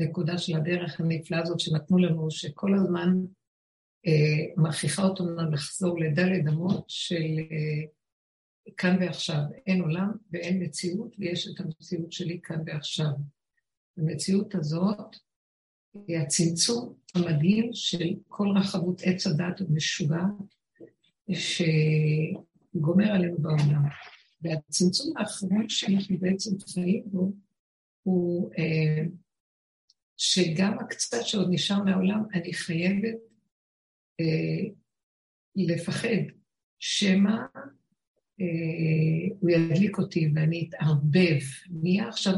הנקודה של הדרך הנפלאה הזאת שנתנו לנו, שכל הזמן אה, מכריחה אותנו לחזור לדלת אמות של אה, כאן ועכשיו. אין עולם ואין מציאות, ויש את המציאות שלי כאן ועכשיו. המציאות הזאת היא הצמצום המדהים של כל רחבות עץ הדת המשוגע שגומר עלינו בעולם. והצמצום האחרון שאנחנו בעצם חיים בו הוא אה, שגם הקצת שעוד נשאר מהעולם, אני חייבת אה, לפחד שמא אה, הוא ידליק אותי ואני אתערבב. נהיה עכשיו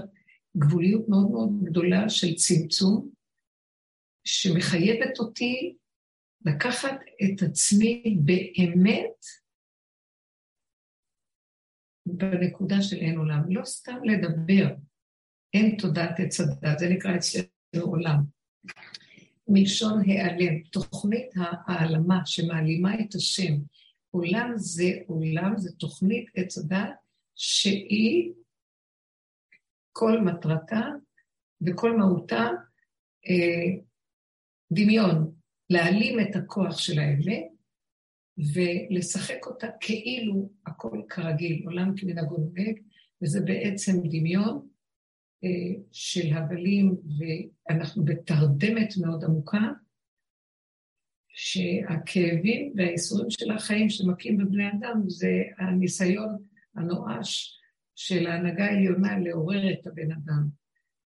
גבוליות מאוד מאוד גדולה של צמצום, שמחייבת אותי לקחת את עצמי באמת בנקודה של אין עולם. לא סתם לדבר, אין תודעת עץ הדת, זה נקרא אצלנו עולם. מלשון העלם, תוכנית העלמה שמעלימה את השם. עולם זה עולם, זה תוכנית עץ הדת שהיא כל מטרתה וכל מהותה אה, דמיון, להעלים את הכוח של האמת ולשחק אותה כאילו הכל כרגיל, עולם כמנהגו נוהג, וזה בעצם דמיון של הבלים, ואנחנו בתרדמת מאוד עמוקה, שהכאבים והאיסורים של החיים שמכים בבני אדם זה הניסיון הנואש של ההנהגה העליונה לעורר את הבן אדם.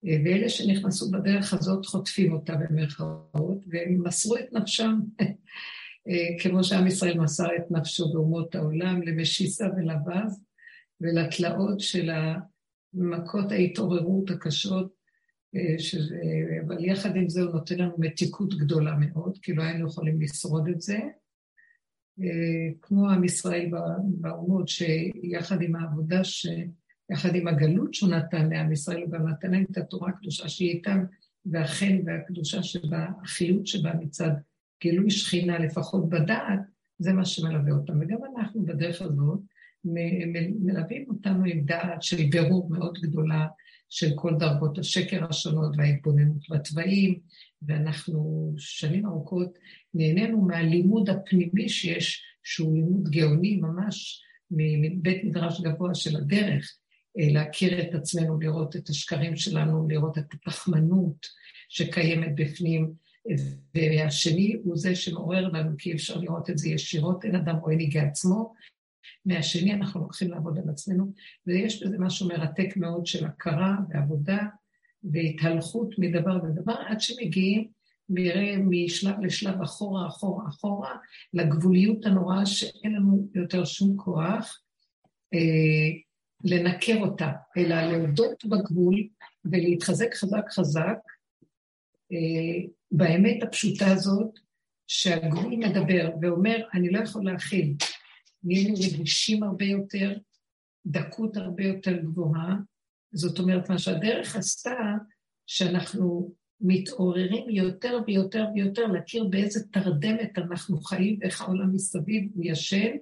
אה, ואלה שנכנסו בדרך הזאת חוטפים אותה במרכאות, והם מסרו את נפשם, אה, כמו שעם ישראל מסר את נפשו באומות העולם, למשיסה ולבז, ולתלאות של מכות ההתעוררות הקשות, אה, שזה, אבל יחד עם זה הוא נותן לנו מתיקות גדולה מאוד, כי לא היינו יכולים לשרוד את זה. כמו עם ישראל באומות, שיחד עם העבודה. יחד עם הגלות שהוא נתן לעם ישראל, הוא גם נתן להם את התורה הקדושה שהיא איתם, והחן והקדושה שבה, החיות שבה מצד גילוי שכינה, לפחות בדעת, זה מה שמלווה אותם. וגם אנחנו בדרך הזאת מלווים אותנו עם דעת של בירור מאוד גדולה של כל דרגות השקר השונות וההתבוננות בתוואים, ואנחנו שנים ארוכות נהנינו מהלימוד הפנימי שיש, שהוא לימוד גאוני ממש מבית מדרש גבוה של הדרך, אה, להכיר את עצמנו, לראות את השקרים שלנו, לראות את התחמנות שקיימת בפנים, והשני הוא זה שמעורר לנו, כי אפשר לראות את זה ישירות, אין אדם רואה ניגי עצמו. מהשני אנחנו לוקחים לעבוד על עצמנו, ויש בזה משהו מרתק מאוד של הכרה ועבודה והתהלכות מדבר לדבר, עד שמגיעים, נראה משלב לשלב אחורה, אחורה, אחורה, לגבוליות הנוראה שאין לנו יותר שום כוח. אה, לנקר אותה, אלא להודות בגבול ולהתחזק חזק חזק אה, באמת הפשוטה הזאת, שהגבול מדבר ואומר, אני לא יכול להכיל. נהיינו רגישים הרבה יותר, דקות הרבה יותר גבוהה. זאת אומרת, מה שהדרך עשתה, שאנחנו מתעוררים יותר ויותר ויותר להכיר באיזה תרדמת אנחנו חיים, ואיך העולם מסביב הוא ישן,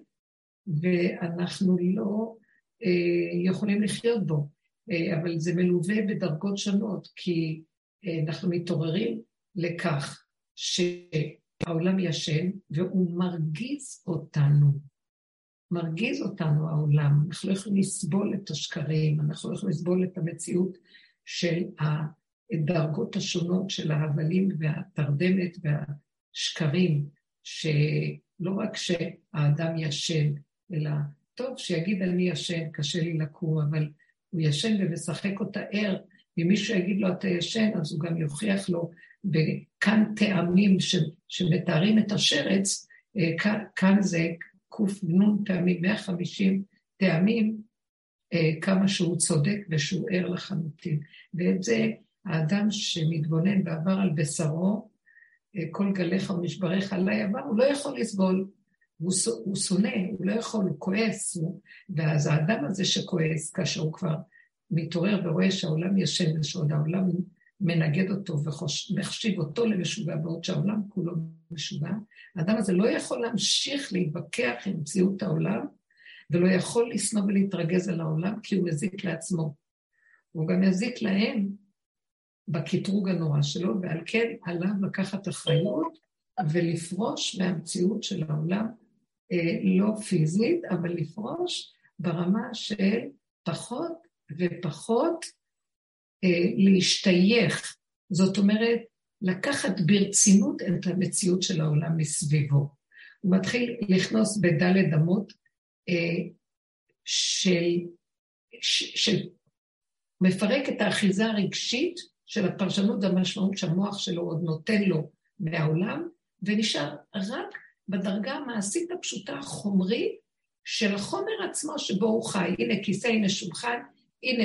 ואנחנו לא אה, יכולים לחיות בו, אה, אבל זה מלווה בדרגות שונות, כי אה, אנחנו מתעוררים לכך שהעולם ישן והוא מרגיז אותנו. מרגיז אותנו העולם, אנחנו לא יכולים לסבול את השקרים, אנחנו לא יכולים לסבול את המציאות של הדרגות השונות של ההבלים והתרדמת והשקרים, שלא רק שהאדם ישן, אלא טוב, שיגיד אני ישן, קשה לי לקום, אבל הוא ישן ומשחק אותה ער, אם מישהו יגיד לו אתה ישן, אז הוא גם יוכיח לו בכאן טעמים ש, שמתארים את השרץ, אה, כאן, כאן זה קנ"ן פעמים, 150 טעמים, אה, כמה שהוא צודק ושהוא ער לחלוטין. ואת זה האדם שמתבונן ועבר על בשרו, אה, כל גליך ומשבריך עלי עבר, הוא לא יכול לסבול. הוא, הוא שונא, הוא לא יכול, הוא כועס, הוא, ואז האדם הזה שכועס, כאשר הוא כבר מתעורר ורואה שהעולם ישן ושעוד העולם מנגד אותו ומחשיב אותו למשוגע, בעוד שהעולם כולו משוגע, האדם הזה לא יכול להמשיך להתווכח עם מציאות העולם, ולא יכול לשנוא ולהתרגז על העולם, כי הוא מזיק לעצמו. הוא גם מזיק להם, בקטרוג הנורא שלו, ועל כן עליו לקחת אחריות ולפרוש מהמציאות של העולם, אה, לא פיזית, אבל לפרוש ברמה של פחות ופחות להשתייך. זאת אומרת, לקחת ברצינות את המציאות של העולם מסביבו. הוא מתחיל לכנוס בדלת אמות אה, של, של מפרק את האחיזה הרגשית של הפרשנות והמשמעות שהמוח שלו עוד נותן לו מהעולם, ונשאר רק בדרגה המעשית הפשוטה החומרית של החומר עצמו שבו הוא חי. הנה כיסא, הנה שולחן, הנה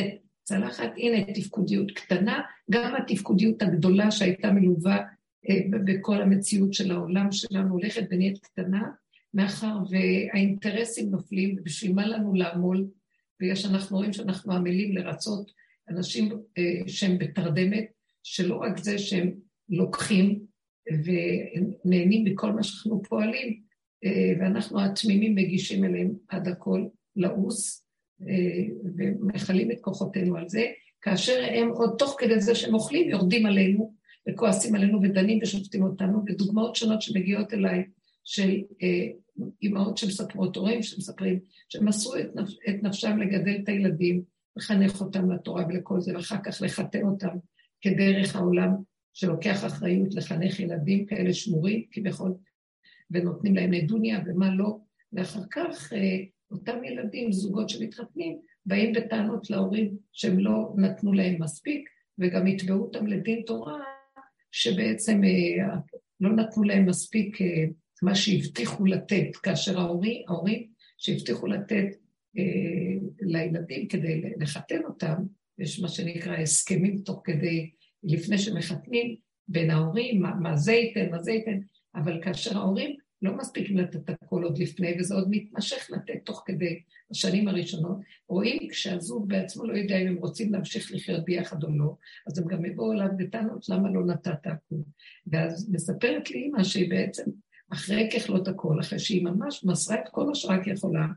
צלחת, הנה תפקודיות קטנה, גם התפקודיות הגדולה שהייתה מלווה אה, בכל המציאות של העולם שלנו הולכת ונהיית קטנה, מאחר והאינטרסים נופלים, ובשביל מה לנו לעמול? בגלל שאנחנו רואים שאנחנו עמלים לרצות אנשים אה, שהם בתרדמת, שלא רק זה שהם לוקחים ונהנים מכל מה שאנחנו פועלים, אה, ואנחנו התמימים מגישים אליהם עד הכל לעוס, ומכלים את כוחותינו על זה, כאשר הם עוד תוך כדי זה שהם אוכלים, יורדים עלינו וכועסים עלינו ודנים ושופטים אותנו, ודוגמאות שונות שמגיעות אליי של אה, אימהות שמספרות, הורים שמספרים, שמסרו את, נפ, את נפשם לגדל את הילדים, לחנך אותם לתורה ולכל זה, ואחר כך לחתן אותם כדרך העולם שלוקח אחריות לחנך ילדים כאלה שמורים כביכול, ונותנים להם נדוניה ומה לא, ואחר כך אה, אותם ילדים, זוגות שמתחתנים, באים בטענות להורים שהם לא נתנו להם מספיק, וגם יתבעו אותם לדין תורה, שבעצם אה, לא נתנו להם מספיק אה, מה שהבטיחו לתת, כאשר ההורים, ההורים שהבטיחו לתת אה, לילדים כדי לחתן אותם, יש מה שנקרא הסכמים תוך כדי, לפני שמחתנים, בין ההורים, מה, מה זה ייתן, מה זה ייתן, אבל כאשר ההורים לא מספיק לתת הכל עוד לפני, וזה עוד מתמשך לתת תוך כדי השנים הראשונות. רואים כשהזוג בעצמו לא יודע אם הם רוצים להמשיך לחיות ביחד או לא, אז הם גם יבואו אליו בטענות למה לא נתת הכול. ואז מספרת לי אימא שהיא בעצם, אחרי ככלות הכל, אחרי שהיא ממש מסרה את כל מה שרק יכולה,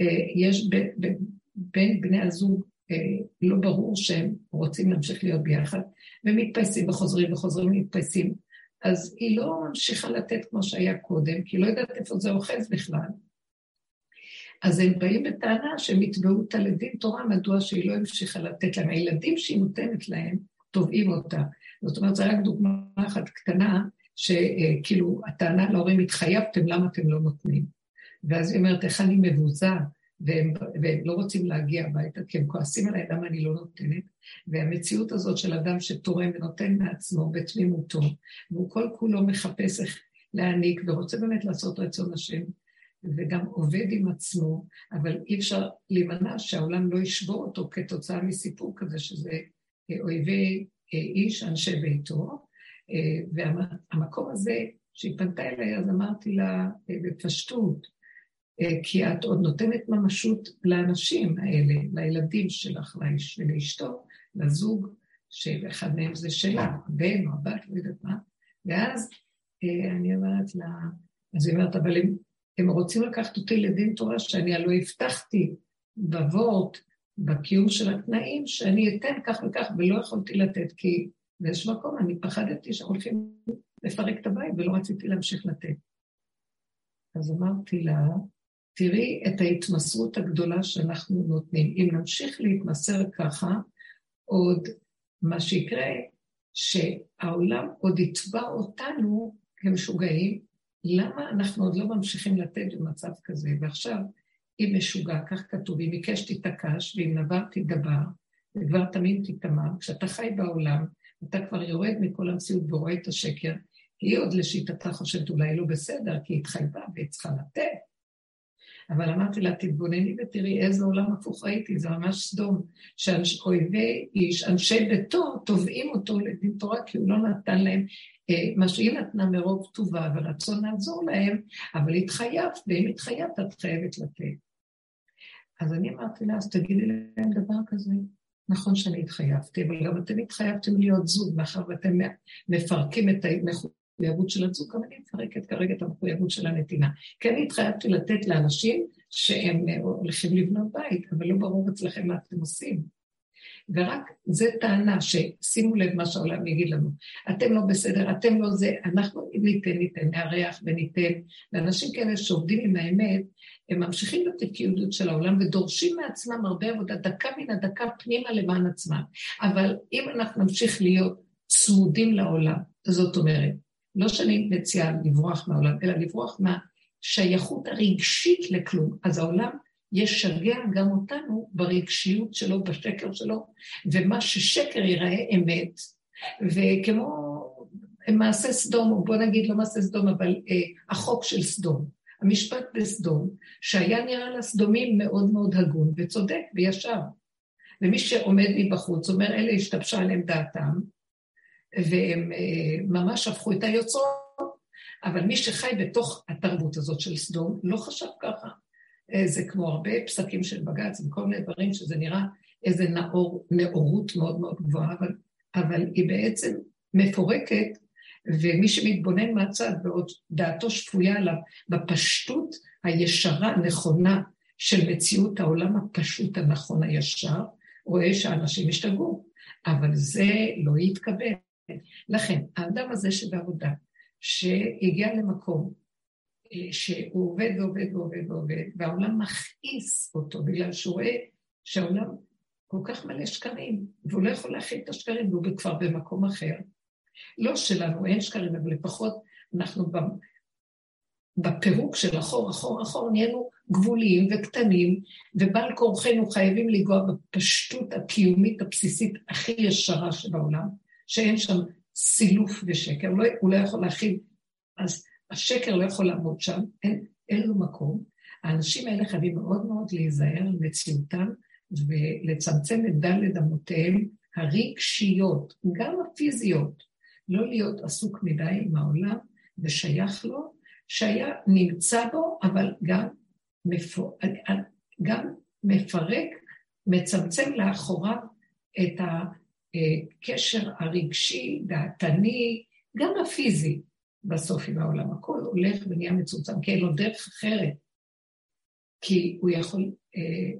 אה, יש ב, ב, בין בני הזוג אה, לא ברור שהם רוצים להמשיך להיות ביחד, ומתפייסים וחוזרים וחוזרים ומתפייסים. אז היא לא ממשיכה לתת כמו שהיה קודם, כי היא לא יודעת איפה זה אוחז בכלל. אז הם באים בטענה שהם יתבעו אותה לדין תורה, מדוע שהיא לא המשיכה לתת להם. הילדים שהיא נותנת להם, תובעים אותה. זאת אומרת, זו רק דוגמה אחת קטנה, שכאילו, הטענה להורים, התחייבתם, למה אתם לא נותנים? ואז היא אומרת, איך אני מבוזה, והם, והם לא רוצים להגיע הביתה, כי הם כועסים עליי, למה אני לא נותנת? והמציאות הזאת של אדם שתורם ונותן מעצמו בתמימותו, והוא כל כולו מחפש איך להעניק, ורוצה באמת לעשות רצון השם, וגם עובד עם עצמו, אבל אי אפשר להימנע שהעולם לא ישבור אותו כתוצאה מסיפור כזה, שזה אויבי איש, אנשי ביתו, והמקום הזה, שהיא פנתה אליי, אז אמרתי לה בפשטות, כי את עוד נותנת ממשות לאנשים האלה, לילדים שלך, לאיש ולאשתו, לזוג, שאחד מהם זה שלה, הבן או הבת, לא יודעת מה, ואז אה, אני אומרת לה, אז היא אומרת, אבל הם, הם רוצים לקחת אותי לדין תורה שאני הלוא הבטחתי בוורט, בקיום של התנאים, שאני אתן כך וכך, ולא יכולתי לתת, כי באיזשהו מקום אני פחדתי שהולכים לפרק את הבית, ולא רציתי להמשיך לתת. אז אמרתי לה, תראי את ההתמסרות הגדולה שאנחנו נותנים. אם נמשיך להתמסר ככה, עוד מה שיקרה, שהעולם עוד יתבע אותנו כמשוגעים, למה אנחנו עוד לא ממשיכים לתת במצב כזה? ועכשיו, אם משוגע, כך כתוב, אם עיקש תתעקש, ואם נבר תדבר, ודבר תמים תתמר, כשאתה חי בעולם, אתה כבר יורד מכל המציאות ורואה את השקר, היא עוד לשיטתה חושבת אולי לא בסדר, כי היא התחייבה והיא צריכה לתת, אבל אמרתי לה, תתבונני ותראי איזה עולם הפוך ראיתי, זה ממש סדום, שאויבי איש, אנשי ביתו, תובעים אותו לדין תורה, כי הוא לא נתן להם אה, מה שהיא נתנה מרוב טובה ורצון לעזור להם, אבל התחייבת, ואם התחייבת, את חייבת לתת. אז אני אמרתי לה, אז תגידי להם דבר כזה. נכון שאני התחייבתי, אבל גם אתם התחייבתם להיות זוג, מאחר ואתם מפרקים את המחויבות של הזוג, גם אני מפרקת כרגע את המחויבות של הנתינה. אני התחייבתי לתת לאנשים שהם הולכים לבנות בית, אבל לא ברור אצלכם מה אתם עושים. ורק זה טענה ששימו לב מה שהעולם יגיד לנו. אתם לא בסדר, אתם לא זה, אנחנו ניתן, ניתן, נארח וניתן. ואנשים כאלה שעובדים עם האמת, הם ממשיכים בתקיעות של העולם ודורשים מעצמם הרבה עבודה, דקה מן הדקה פנימה למען עצמם. אבל אם אנחנו נמשיך להיות צמודים לעולם, זאת אומרת, לא שאני מציעה לברוח מהעולם, אלא לברוח מהשייכות הרגשית לכלום. אז העולם ישגע גם אותנו ברגשיות שלו, בשקר שלו, ומה ששקר ייראה אמת. וכמו מעשה סדום, או בוא נגיד לא מעשה סדום, אבל אה, החוק של סדום, המשפט בסדום, שהיה נראה לסדומים מאוד מאוד הגון וצודק וישר. ומי שעומד מבחוץ אומר, אלה השתבשה עליהם דעתם, והם אה, ממש הפכו את היוצרות, אבל מי שחי בתוך התרבות הזאת של סדום לא חשב ככה. אה, זה כמו הרבה פסקים של בג"ץ וכל מיני דברים שזה נראה איזה נאור, נאורות מאוד מאוד גבוהה, אבל, אבל היא בעצם מפורקת, ומי שמתבונן מהצד ועוד דעתו שפויה עליו בפשטות הישרה, הנכונה של מציאות העולם הפשוט, הנכון, הישר, רואה שאנשים השתגעו, אבל זה לא יתקבל. לכן, האדם הזה שבעבודה, שהגיע למקום אה, שהוא עובד ועובד ועובד ועובד, והעולם מכעיס אותו בגלל שהוא רואה שהעולם כל כך מלא שקרים, והוא לא יכול להכיל את השקרים, והוא כבר במקום אחר. לא שלנו אין שקרים, אבל לפחות אנחנו בפירוק של אחור, אחור, אחור, נהיינו גבוליים וקטנים, ובעל כורחנו חייבים לנגוע בפשטות הקיומית הבסיסית הכי ישרה שבעולם, שאין שם סילוף ושקר, לא, הוא לא יכול להכיל, אז השקר לא יכול לעמוד שם, אין, אין לו מקום. האנשים האלה חייבים מאוד מאוד להיזהר על מציאותם ולצמצם את דלת אמותיהם הרגשיות, גם הפיזיות, לא להיות עסוק מדי עם העולם ושייך לו, שהיה נמצא בו, אבל גם, מפור... גם מפרק, מצמצם לאחוריו את הקשר הרגשי, דעתני, גם הפיזי. בסוף עם העולם. הכל הולך ונהיה מצומצם, כי אין לו דרך אחרת. כי הוא יכול, אה,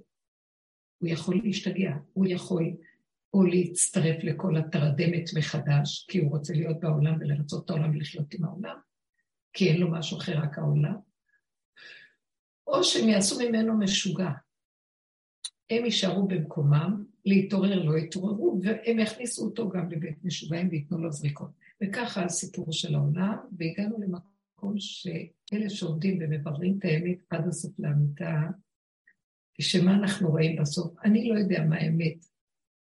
הוא יכול להשתגע, הוא יכול או להצטרף לכל התרדמת מחדש, כי הוא רוצה להיות בעולם ולרצות את העולם ולחיות עם העולם, כי אין לו משהו אחר, רק העולם, או שהם יעשו ממנו משוגע. הם יישארו במקומם, להתעורר לא יתעוררו, והם יכניסו אותו גם לבית משוגעים וייתנו לו זריקות. וככה הסיפור של העולם, והגענו למקום שאלה שעובדים ומבררים את האמת עד הסוף לאמיתה, שמה אנחנו רואים בסוף? אני לא יודע מה האמת.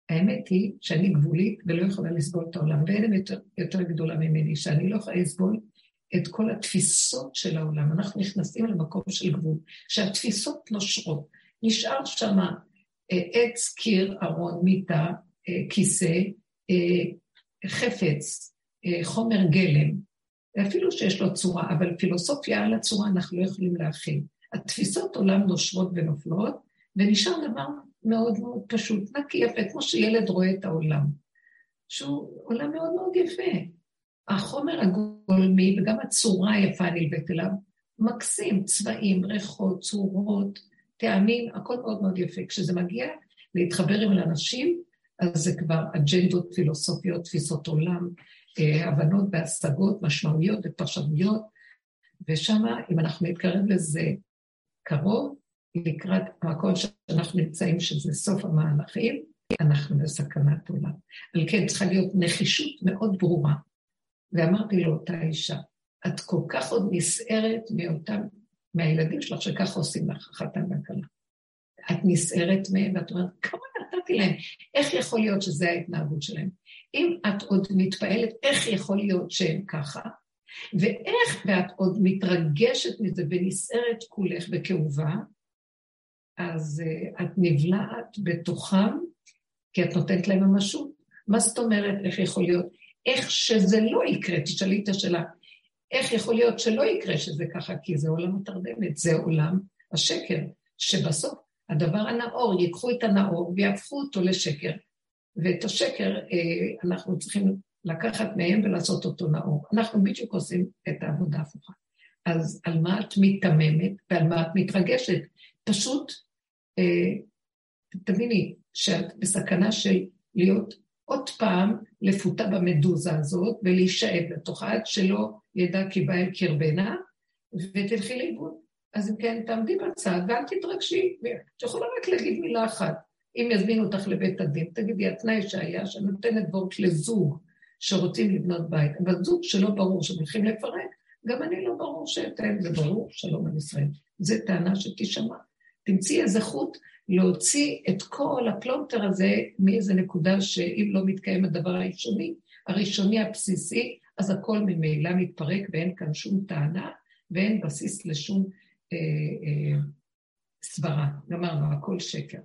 האמת היא שאני גבולית ולא יכולה לסבול את העולם, ואין אמת יותר, יותר גדולה ממני, שאני לא יכולה לסבול את כל התפיסות של העולם. אנחנו נכנסים למקום של גבול, שהתפיסות נושרות. נשאר שם אה, עץ, קיר, ארון, מיטה, אה, כיסא, אה, חפץ, אה, חומר גלם, אפילו שיש לו צורה, אבל פילוסופיה על הצורה אנחנו לא יכולים להכין. התפיסות עולם נושבות ונופלות, ונשאר דבר מאוד מאוד פשוט, נקי יפה, כמו שילד רואה את העולם, שהוא עולם מאוד מאוד יפה. החומר הגולמי וגם הצורה היפה הנלווית אליו, מקסים, צבעים, ריחות, צורות, טעמים, הכל מאוד מאוד יפה. כשזה מגיע להתחבר עם אנשים, אז זה כבר אג'נדות פילוסופיות, תפיסות עולם, אה, הבנות והשגות, משמעויות ופרשנויות, ושם, אם אנחנו נתקרב לזה קרוב, לקראת המקום שאנחנו נמצאים, שזה סוף המהלכים, אנחנו בסכנת עולם. על כן צריכה להיות נחישות מאוד ברורה. ואמרתי לאותה אישה, את כל כך עוד נסערת מאותם, מהילדים שלך, שככה עושים לך חתן וכלה. את נסערת מהם, ואת אומרת, כמה נתתי להם? איך יכול להיות שזה ההתנהגות שלהם? אם את עוד מתפעלת, איך יכול להיות שהם ככה? ואיך, ואת עוד מתרגשת מזה ונסערת כולך וכאובה, אז uh, את נבלעת בתוכם, כי את נותנת להם ממשות. מה זאת אומרת, איך יכול להיות? איך שזה לא יקרה, תשאלי את השאלה, איך יכול להיות שלא יקרה שזה ככה? כי זה עולם התרדמת, זה עולם השקר, שבסוף הדבר הנאור, ייקחו את הנאור ויהפכו אותו לשקר, ואת השקר אה, אנחנו צריכים לקחת מהם ולעשות אותו נאור. אנחנו בדיוק עושים את העבודה ההפוכה. אז על מה את מיתממת ועל מה את מתרגשת? פשוט, אה, תביני, שאת בסכנה של להיות עוד פעם לפותה במדוזה הזאת ולהישאב לתוכה עד שלא ידע כי בא אל קרבנה ותלכי לאיבוד. אז אם כן, תעמדי בצד ואל תתרגשי. את יכולה רק להגיד מילה אחת. אם יזמינו אותך לבית הדין, תגידי, התנאי שהיה שנותנת וורט לזוג שרוצים לבנות בית, אבל זוג שלא ברור שהם הולכים לפרק, גם אני לא ברור שאתן, זה ברור, שלום על ישראל. זו טענה שתשמע. תמצאי איזה חוט להוציא את כל הפלונטר הזה מאיזה נקודה שאם לא מתקיים הדבר הראשוני, הראשוני הבסיסי, אז הכל ממילא מתפרק ואין כאן שום טענה ואין בסיס לשום אה, אה, סברה. גמרנו, הכל שקר.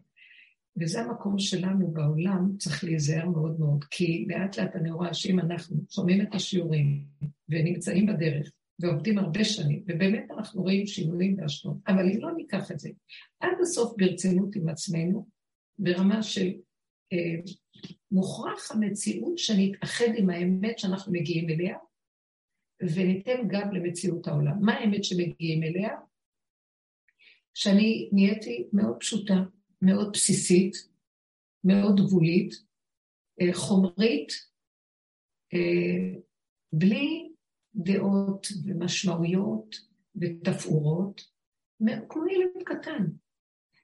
וזה המקום שלנו בעולם, צריך להיזהר מאוד מאוד, כי לאט לאט אני רואה שאם אנחנו שומעים את השיעורים ונמצאים בדרך ועובדים הרבה שנים, ובאמת אנחנו רואים שינויים והשנות, אבל אם לא ניקח את זה עד הסוף ברצינות עם עצמנו, ברמה של אה, מוכרח המציאות שנתאחד עם האמת שאנחנו מגיעים אליה, וניתן גב למציאות העולם. מה האמת שמגיעים אליה? שאני נהייתי מאוד פשוטה, מאוד בסיסית, מאוד גבולית, אה, חומרית, אה, בלי דעות ומשמעויות ותפאורות, כמו ילד קטן.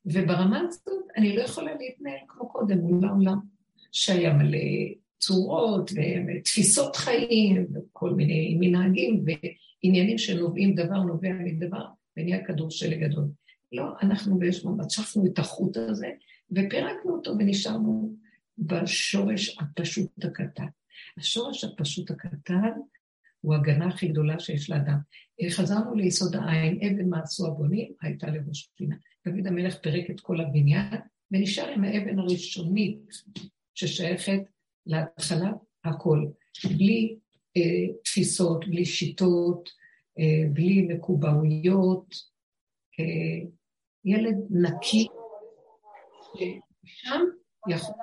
וברמה הזאת אני לא יכולה להתנהל כמו קודם מול העולם, שהיה מלא צורות ותפיסות חיים וכל מיני מנהגים ועניינים שנובעים, דבר נובע מדבר ונהיה כדור שלג גדול. לא, אנחנו באיזשהו moment שפנו את החוט הזה ופירקנו אותו ונשארנו בשורש הפשוט הקטן. השורש הפשוט הקטן הוא ההגנה הכי גדולה שיש לאדם. חזרנו ליסוד העין, אבן מעשו הבונים, הייתה לראש פינה. דוד המלך פירק את כל הבניין, ונשאר עם האבן הראשונית ששייכת להתחלה, הכל. בלי אה, תפיסות, בלי שיטות, אה, בלי מקובעויות. אה, ילד נקי, שם יכול...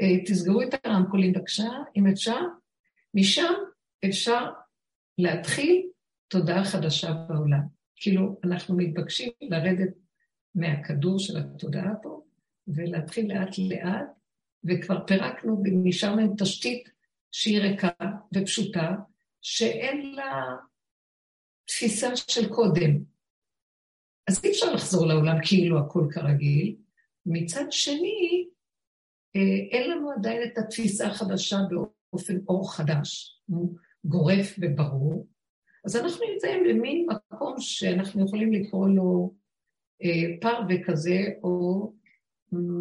אה, תסגרו את הרמקולים בבקשה, אם אפשר. משם אפשר להתחיל תודעה חדשה בעולם. כאילו, אנחנו מתבקשים לרדת מהכדור של התודעה פה, ולהתחיל לאט לאט, וכבר פירקנו ונשארנו עם תשתית שהיא ריקה ופשוטה, שאין לה תפיסה של קודם. אז אי אפשר לחזור לעולם כאילו הכל כרגיל. מצד שני, אין לנו עדיין את התפיסה החדשה באופן אור חדש, גורף וברור. אז אנחנו נמצאים במין מקום שאנחנו יכולים לקרוא לו אה, פרווה כזה, או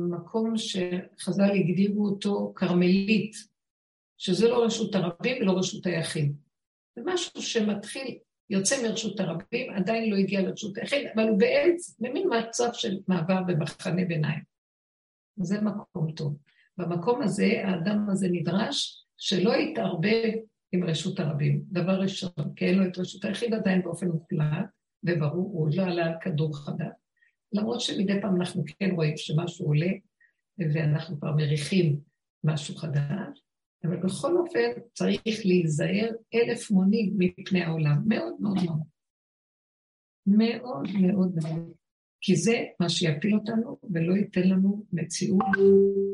מקום שחז"ל הגדירו אותו כרמלית, שזה לא רשות הרבים ולא רשות היחיד. זה משהו שמתחיל, יוצא מרשות הרבים, עדיין לא הגיע לרשות היחיד, אבל הוא בעץ, במין מצב של מעבר במחנה ביניים. זה מקום טוב. במקום הזה, האדם הזה נדרש שלא יתערבב עם רשות הרבים. דבר ראשון, כי אין לו את רשות היחיד עדיין באופן מוחלט, וברור, הוא לא עלה על כדור חדש. למרות שמדי פעם אנחנו כן רואים שמשהו עולה, ואנחנו כבר מריחים משהו חדש, אבל בכל אופן צריך להיזהר אלף מונים מפני העולם. מאוד מאוד מאוד. מאוד מאוד מאוד. כי זה מה שיפיל אותנו ולא ייתן לנו מציאות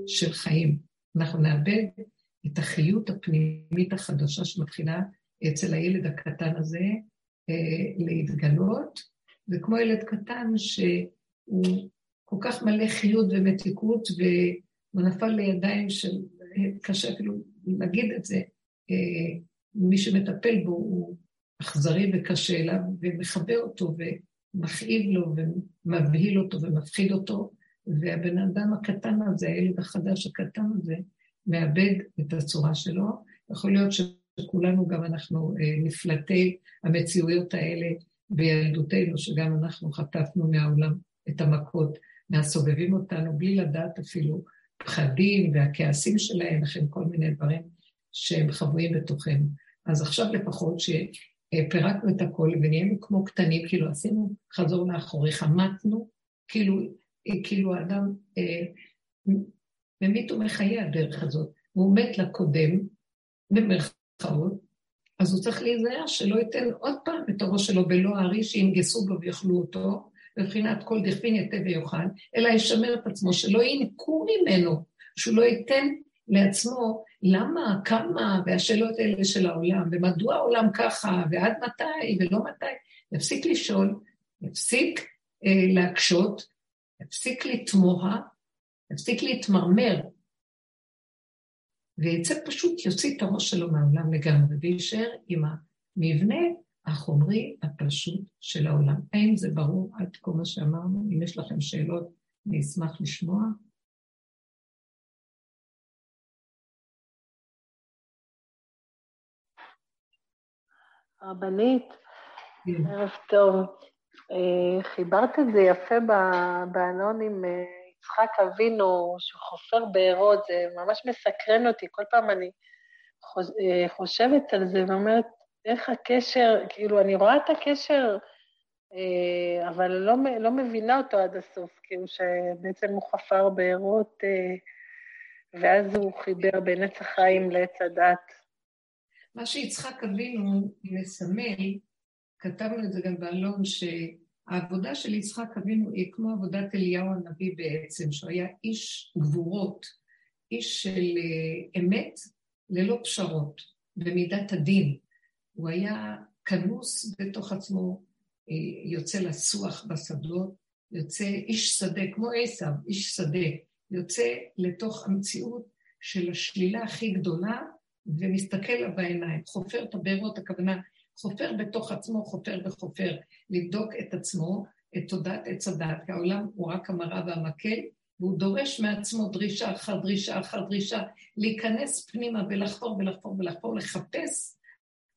של חיים. אנחנו נאבד את החיות הפנימית החדשה שמתחילה אצל הילד הקטן הזה אה, להתגלות, וכמו ילד קטן שהוא כל כך מלא חיות ומתיקות, והוא נפל לידיים של, קשה אפילו להגיד את זה, אה, מי שמטפל בו הוא אכזרי וקשה אליו, ומכבה אותו ומכאיב לו ומבהיל אותו ומפחיד אותו, והבן אדם הקטן הזה, הילד החדש הקטן הזה, מאבד את הצורה שלו. יכול להיות שכולנו גם אנחנו אה, נפלטי המציאויות האלה בילדותנו, שגם אנחנו חטפנו מהעולם את המכות, מהסובבים אותנו, בלי לדעת אפילו פחדים והכעסים שלהם, וכן כל מיני דברים שהם חבויים בתוכנו. אז עכשיו לפחות שפירקנו את הכל ונהיינו כמו קטנים, כאילו עשינו חזור לאחורי, חמתנו, כאילו, כאילו האדם אה, ממית ומחיה הדרך הזאת. והוא מת לקודם, במרכאות, אז הוא צריך להיזהר שלא ייתן עוד פעם את הראש שלו בלא הארי שינגסו בו ויאכלו אותו, בבחינת כל דכפין יתה ויאכל, אלא ישמר את עצמו, שלא ינקו ממנו, שהוא לא ייתן לעצמו למה, כמה, והשאלות האלה של העולם, ומדוע העולם ככה, ועד מתי, ולא מתי. יפסיק לשאול, יפסיק אה, להקשות, יפסיק לתמוה, יפסיק להתמרמר, ויצא פשוט, יוציא את הראש שלו מהעולם לגמרי, ויישאר עם המבנה החומרי הפשוט של העולם. האם זה ברור עד כל מה שאמרנו? אם יש לכם שאלות, אני אשמח לשמוע. רבנית, כן. ערב טוב. אה, חיברת את זה יפה באנונים אה, יצחק אבינו, שהוא חופר בארות, זה ממש מסקרן אותי. כל פעם אני אה, חושבת על זה ואומרת, איך הקשר, כאילו, אני רואה את הקשר, אבל לא, לא מבינה אותו עד הסוף, כאילו שבעצם הוא חפר בארות, ואז הוא חיבר בין עץ החיים לעץ הדת. מה שיצחק אבינו מסמל, כתבנו את זה גם באלון, שהעבודה של יצחק אבינו היא כמו עבודת אליהו הנביא בעצם, שהוא היה איש גבורות, איש של אה, אמת ללא פשרות, במידת הדין. הוא היה כנוס בתוך עצמו, אה, יוצא לסוח בשדות, יוצא איש שדה, כמו עשיו, איש שדה, יוצא לתוך המציאות של השלילה הכי גדולה, ומסתכל לה בעיניים, חופר את הבארות, הכוונה, חופר בתוך עצמו, חופר וחופר, לבדוק את עצמו, את תודעת עץ הדת, כי העולם הוא רק המראה והמקל, והוא דורש מעצמו דרישה אחר דרישה אחר דרישה, להיכנס פנימה ולחפור ולחפור ולחפור, לחפש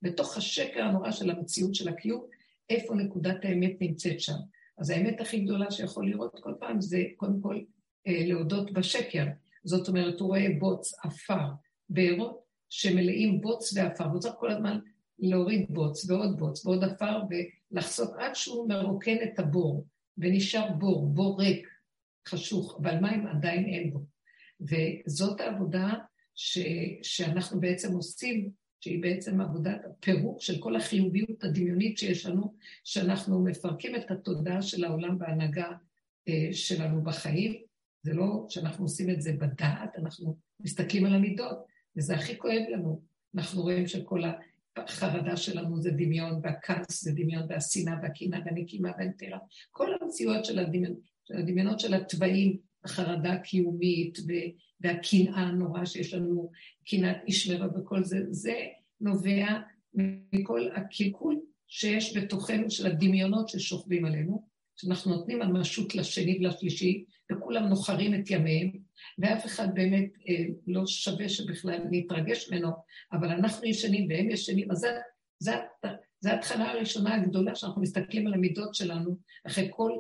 בתוך השקר הנורא של המציאות של הקיום, איפה נקודת האמת נמצאת שם. אז האמת הכי גדולה שיכול לראות כל פעם זה קודם כל אה, להודות בשקר. זאת אומרת, הוא רואה בוץ, עפר, בארות שמלאים בוץ ועפר, והוא צריך כל הזמן להוריד בוץ ועוד בוץ ועוד עפר ולחסוך עד שהוא מרוקן את הבור, ונשאר בור, בור ריק, חשוך, אבל מים עדיין אין בו. וזאת העבודה ש, שאנחנו בעצם עושים, שהיא בעצם עבודת הפירוק של כל החיוביות הדמיונית שיש לנו, שאנחנו מפרקים את התודעה של העולם בהנהגה אה, שלנו בחיים. זה לא שאנחנו עושים את זה בדעת, אנחנו מסתכלים על המידות. וזה הכי כואב לנו. אנחנו רואים שכל החרדה שלנו זה דמיון, והכעס זה דמיון, והשנאה, והקנאה, והנקימה, והנטרה. כל המציאות של, הדמיון, של הדמיונות של התוואים, החרדה הקיומית, והקנאה הנורא שיש לנו, קנאת איש מרע וכל זה, זה נובע מכל הקלקול שיש בתוכנו של הדמיונות ששוכבים עלינו, שאנחנו נותנים ממשות לשני ולשלישי, וכולם נוחרים את ימיהם, ואף אחד באמת אה, לא שווה שבכלל נתרגש ממנו, אבל אנחנו ישנים והם ישנים, אז זו ההתחלה הראשונה הגדולה שאנחנו מסתכלים על המידות שלנו, אחרי כל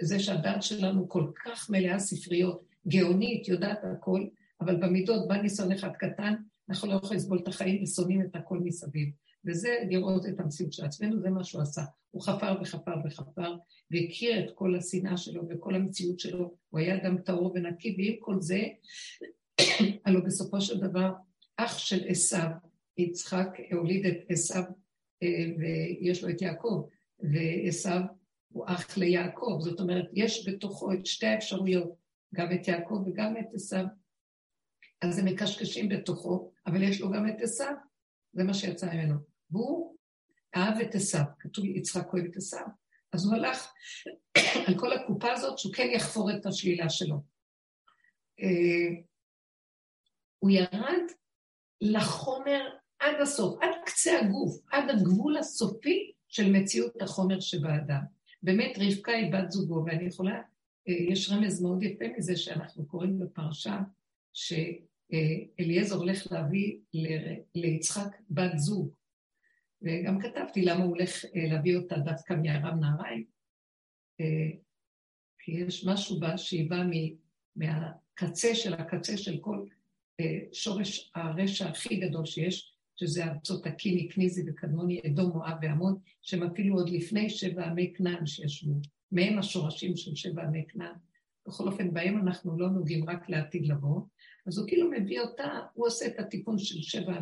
זה שהדעת שלנו כל כך מלאה ספריות, גאונית, יודעת הכל, אבל במידות בא ניסיון אחד קטן, אנחנו לא יכולים לסבול את החיים ושונאים את הכל מסביב. וזה לראות את המציאות של עצמנו, זה מה שהוא עשה. הוא חפר וחפר וחפר, והכיר את כל השנאה שלו וכל המציאות שלו, הוא היה גם טהור ונקי, ועם כל זה, הלוא בסופו של דבר, אח של עשיו, יצחק הוליד את עשיו, אה, ויש לו את יעקב, ועשיו הוא אח ליעקב, זאת אומרת, יש בתוכו את שתי האפשרויות, גם את יעקב וגם את עשיו. אז הם מקשקשים בתוכו, אבל יש לו גם את עשיו, זה מה שיצא ממנו. והוא אהב את עשיו, כתוב יצחק אוהב את עשיו. אז הוא הלך על כל הקופה הזאת שהוא כן יחפור את השלילה שלו. אה, הוא ירד לחומר עד הסוף, עד קצה הגוף, עד הגבול הסופי של מציאות החומר שבאדם. באמת רבקה היא בת זוגו, ואני יכולה, אה, יש רמז מאוד יפה מזה שאנחנו קוראים בפרשה, שאליעזר הולך להביא ליצחק בת זוג, וגם כתבתי למה הוא הולך אה, להביא אותה דווקא מארם נהריים, אה, כי יש משהו בה שהיא באה מהקצה של הקצה של כל אה, שורש הרשע הכי גדול שיש, שזה ארצות הקיני, קניזי וקדמוני, אדום, מואב ועמון, שהם אפילו עוד לפני שבע עמי כנען שישבו. מהם השורשים של שבע עמי כנען. בכל אופן, בהם אנחנו לא נוגעים רק לעתיד לבוא. אז הוא כאילו מביא אותה, הוא עושה את התיקון של שבע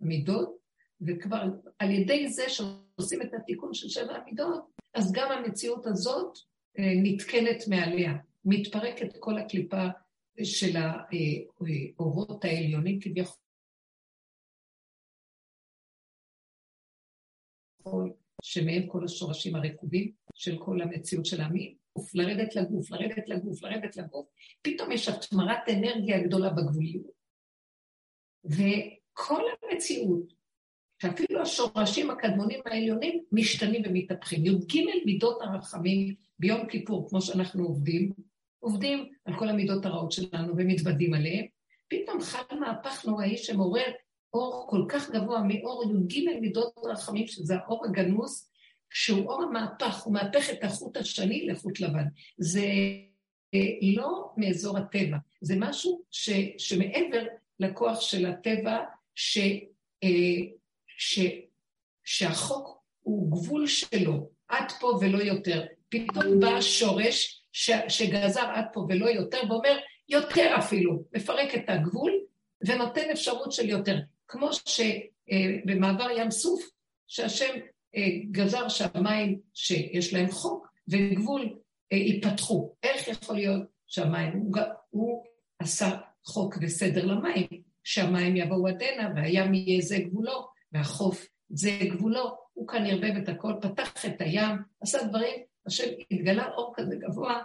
המידות, וכבר על ידי זה שעושים את התיקון של שבע המידות, אז גם המציאות הזאת אה, נתקנת מעליה, מתפרקת כל הקליפה של האורות העליונים כביכול. שמהם כל השורשים הרקובים של כל המציאות של העמים, לרדת לגוף, לרדת לגוף, לרדת לגוף, פתאום יש התמרת אנרגיה גדולה בגבוליות. וכל המציאות, שאפילו השורשים הקדמונים העליונים משתנים ומתהפכים. י"ג מידות הרחמים ביום כיפור, כמו שאנחנו עובדים, עובדים על כל המידות הרעות שלנו ומתוודים עליהן, פתאום חל מהפך נוראי שמעורר אור כל כך גבוה מאור י"ג מידות רחמים, שזה האור הגנוס, שהוא אור המהפך, הוא מהפך את החוט השני לחוט לבן. זה לא מאזור הטבע, זה משהו ש, שמעבר לכוח של הטבע, ש, ש, שהחוק הוא גבול שלו, עד פה ולא יותר. פתאום בא השורש ש, שגזר עד פה ולא יותר, ואומר, יותר אפילו, מפרק את הגבול ונותן אפשרות של יותר. כמו שבמעבר ים סוף, שהשם אה, גזר שהמים שיש להם חוק וגבול אה, ייפתחו. איך יכול להיות שהמים, הוא, הוא עשה חוק וסדר למים, שהמים יבואו עד הנה והים יהיה זה גבולו והחוף זה גבולו, הוא כאן ערבב את הכל, פתח את הים, עשה דברים, השם התגלה אור כזה גבוה,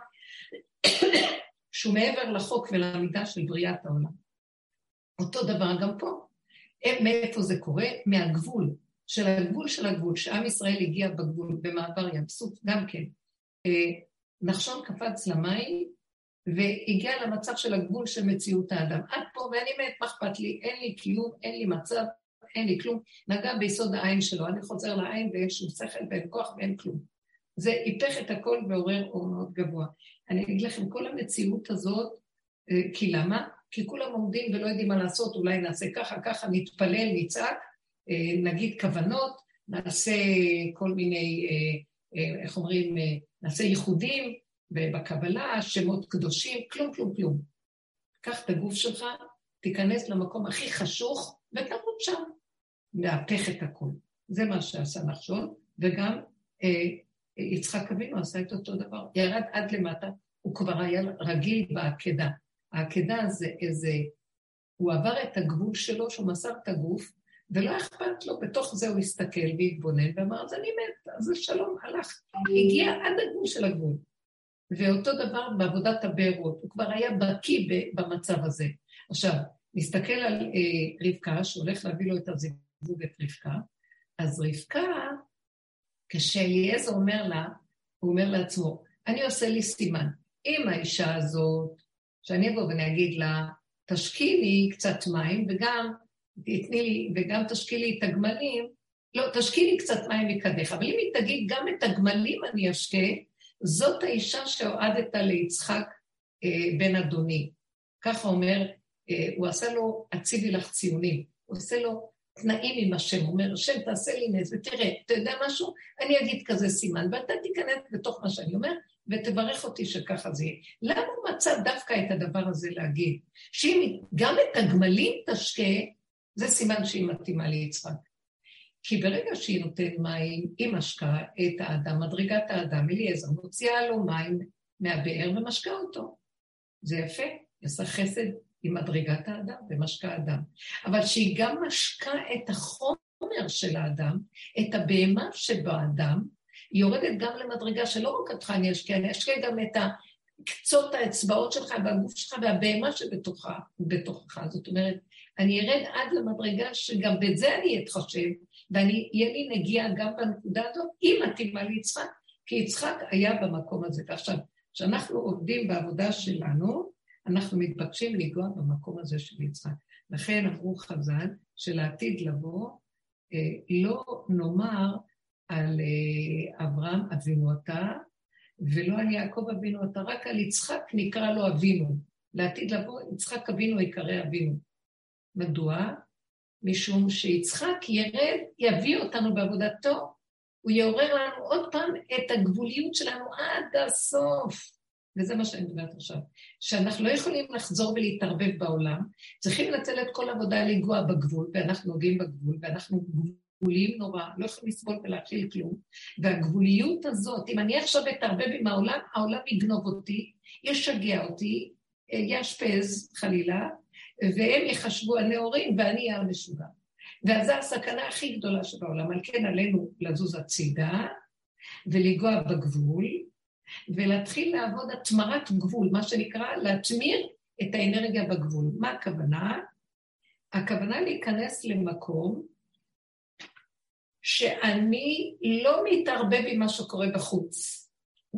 שהוא מעבר לחוק ולמידה של בריאת העולם. אותו דבר גם פה. מאיפה זה קורה? מהגבול, של הגבול של הגבול, שעם ישראל הגיע בגבול, במעבר ים סוף, גם כן. אה, נחשון קפץ למים והגיע למצב של הגבול של מציאות האדם. עד פה, ואני מת, מה אכפת לי? אין לי קיום, אין לי מצב, אין לי כלום. נגע ביסוד העין שלו, אני חוזר לעין ואין שום שכל ואין כוח ואין כלום. זה היפך את הכל ועורר אור מאוד גבוה. אני אגיד לכם, כל המציאות הזאת, אה, כי למה? כי כולם עומדים ולא יודעים מה לעשות, אולי נעשה ככה, ככה, נתפלל, נצעק, אה, נגיד כוונות, נעשה כל מיני, אה, איך אומרים, נעשה ייחודים, ובקבלה, שמות קדושים, כלום, כלום, כלום. קח את הגוף שלך, תיכנס למקום הכי חשוך, ותמות שם. מהפך את הכול. זה מה שעשה נחשון, וגם אה, יצחק אבינו עשה את אותו דבר. ירד עד למטה, הוא כבר היה רגיל בעקדה. העקדה זה איזה, הוא עבר את הגבול שלו, שהוא מסר את הגוף, ולא אכפת לו, בתוך זה הוא הסתכל והתבונן ואמר, אז אני מת, אז השלום הלך. הגיע עד הגבול של הגבול. ואותו דבר בעבודת הבארות, הוא כבר היה בקיא במצב הזה. עכשיו, נסתכל על אה, רבקה, שהולך להביא לו את הזיווג את רבקה, אז רבקה, כשאליעזר אומר לה, הוא אומר לעצמו, אני עושה לי סימן. אם האישה הזאת שאני אבוא ואני אגיד לה, תשקיעי קצת מים וגם תתני לי, וגם תשקיעי לי את הגמלים, לא, תשקיעי לי קצת מים מקדיך, אבל אם היא תגיד, גם את הגמלים אני אשקה, זאת האישה שהועדת ליצחק אה, בן אדוני. ככה אומר, הוא עשה לו, הציבי לך ציונים. הוא עושה לו תנאים עם השם, הוא אומר, השם תעשה לי נס, ותראה, אתה יודע משהו? אני אגיד כזה סימן, ואתה תיכנס בתוך מה שאני אומר, ותברך אותי שככה זה יהיה. למה הוא מצא דווקא את הדבר הזה להגיד? שאם גם את הגמלים תשקה, זה סימן שהיא מתאימה ליצחק. כי ברגע שהיא נותנת מים, היא משקה את האדם, מדרגת האדם, אליעזר מוציאה לו מים מהבאר ומשקה אותו. זה יפה, היא חסד עם מדרגת האדם ומשקה האדם. אבל שהיא גם משקה את החומר של האדם, את הבהמה שבאדם, היא יורדת גם למדרגה שלא רק אותך אני אשקיע, אני אשקיע גם את קצות האצבעות שלך והגוף שלך והבהמה שבתוכך. זאת אומרת, אני ארד עד למדרגה שגם בזה אני אתחשב, ואני, יהיה לי נגיעה גם בנקודה הזאת, היא מתאימה ליצחק, כי יצחק היה במקום הזה. ועכשיו, כשאנחנו עובדים בעבודה שלנו, אנחנו מתבקשים לנגוע במקום הזה של יצחק. לכן אמרו חז"ל שלעתיד לבוא, אה, לא נאמר על אה, אברהם אבינו אתה, ולא על יעקב אבינו אתה, רק על יצחק נקרא לו אבינו. לעתיד לבוא, יצחק אבינו יקרא אבינו. מדוע? משום שיצחק ירד, יביא אותנו בעבודתו, הוא יעורר לנו עוד פעם את הגבוליות שלנו עד הסוף. וזה מה שאני מדברת עכשיו. שאנחנו לא יכולים לחזור ולהתערבב בעולם, צריכים לנצל את כל העבודה לנגוע בגבול, ואנחנו נוגעים בגבול, ואנחנו גבוליים נורא, לא יכולים לסבול ולהכיל כלום. והגבוליות הזאת, אם אני עכשיו אתערבב עם העולם, העולם יגנוב אותי, ישגע אותי, יאשפז חלילה, והם יחשבו הנאורים ואני אהיה המשוגע. ואז זו הסכנה הכי גדולה שבעולם. על כן עלינו לזוז הצידה ולגוע בגבול, ולהתחיל לעבוד התמרת גבול, מה שנקרא להתמיר את האנרגיה בגבול. מה הכוונה? הכוונה להיכנס למקום שאני לא מתערבב עם מה שקורה בחוץ.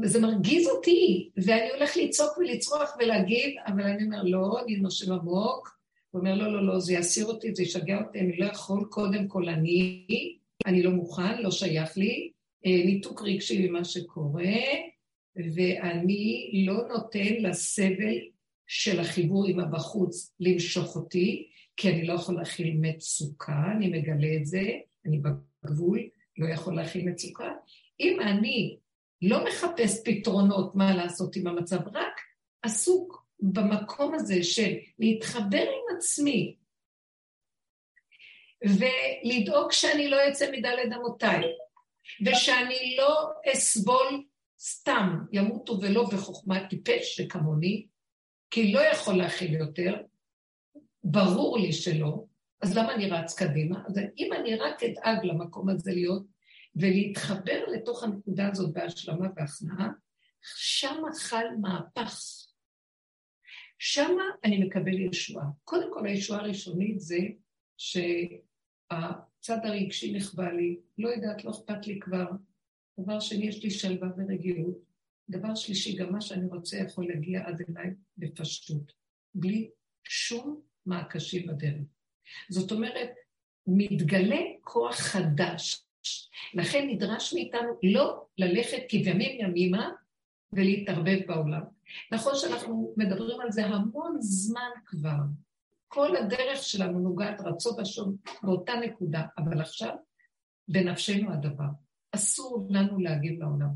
וזה מרגיז אותי, ואני הולך לצעוק ולצרוח ולהגיד, אבל אני אומר, לא, אני נושם עמוק. הוא אומר, לא, לא, לא, זה יסיר אותי, זה ישגע אותי, אני לא יכול, קודם כל אני, אני לא מוכן, לא שייך לי, אה, ניתוק רגשי ממה שקורה, ואני לא נותן לסבל של החיבור עם הבחוץ למשוך אותי, כי אני לא יכול להכיל מצוקה, אני מגלה את זה, אני בגבול, לא יכול להכיל מצוקה. אם אני לא מחפש פתרונות מה לעשות עם המצב, רק עסוק במקום הזה של להתחבר עם עצמי ולדאוג שאני לא אצא מדלת אמותיי, ושאני לא אסבול סתם, ימותו ולא בחוכמה טיפש שכמוני, כי לא יכול להכיל יותר, ברור לי שלא, אז למה אני רץ קדימה? אז אם אני רק אדאג למקום הזה להיות ולהתחבר לתוך הנקודה הזאת בהשלמה והכנעה, שמה חל מהפך. שמה אני מקבל ישועה. קודם כל, הישועה הראשונית זה שהצד הרגשי נכבה לי, לא יודעת, לא אכפת לי כבר. דבר שני, יש לי שלווה ורגיעות. דבר שלישי, גם מה שאני רוצה יכול להגיע עד אליי בפשטות, בלי שום מעקשים בדרך. זאת אומרת, מתגלה כוח חדש. לכן נדרש מאיתנו לא ללכת כבימים ימימה ולהתערבב בעולם. נכון שאנחנו מדברים על זה המון זמן כבר. כל הדרך שלנו נוגעת רצו ושום באותה נקודה, אבל עכשיו בנפשנו הדבר. אסור לנו להגיב לעולם.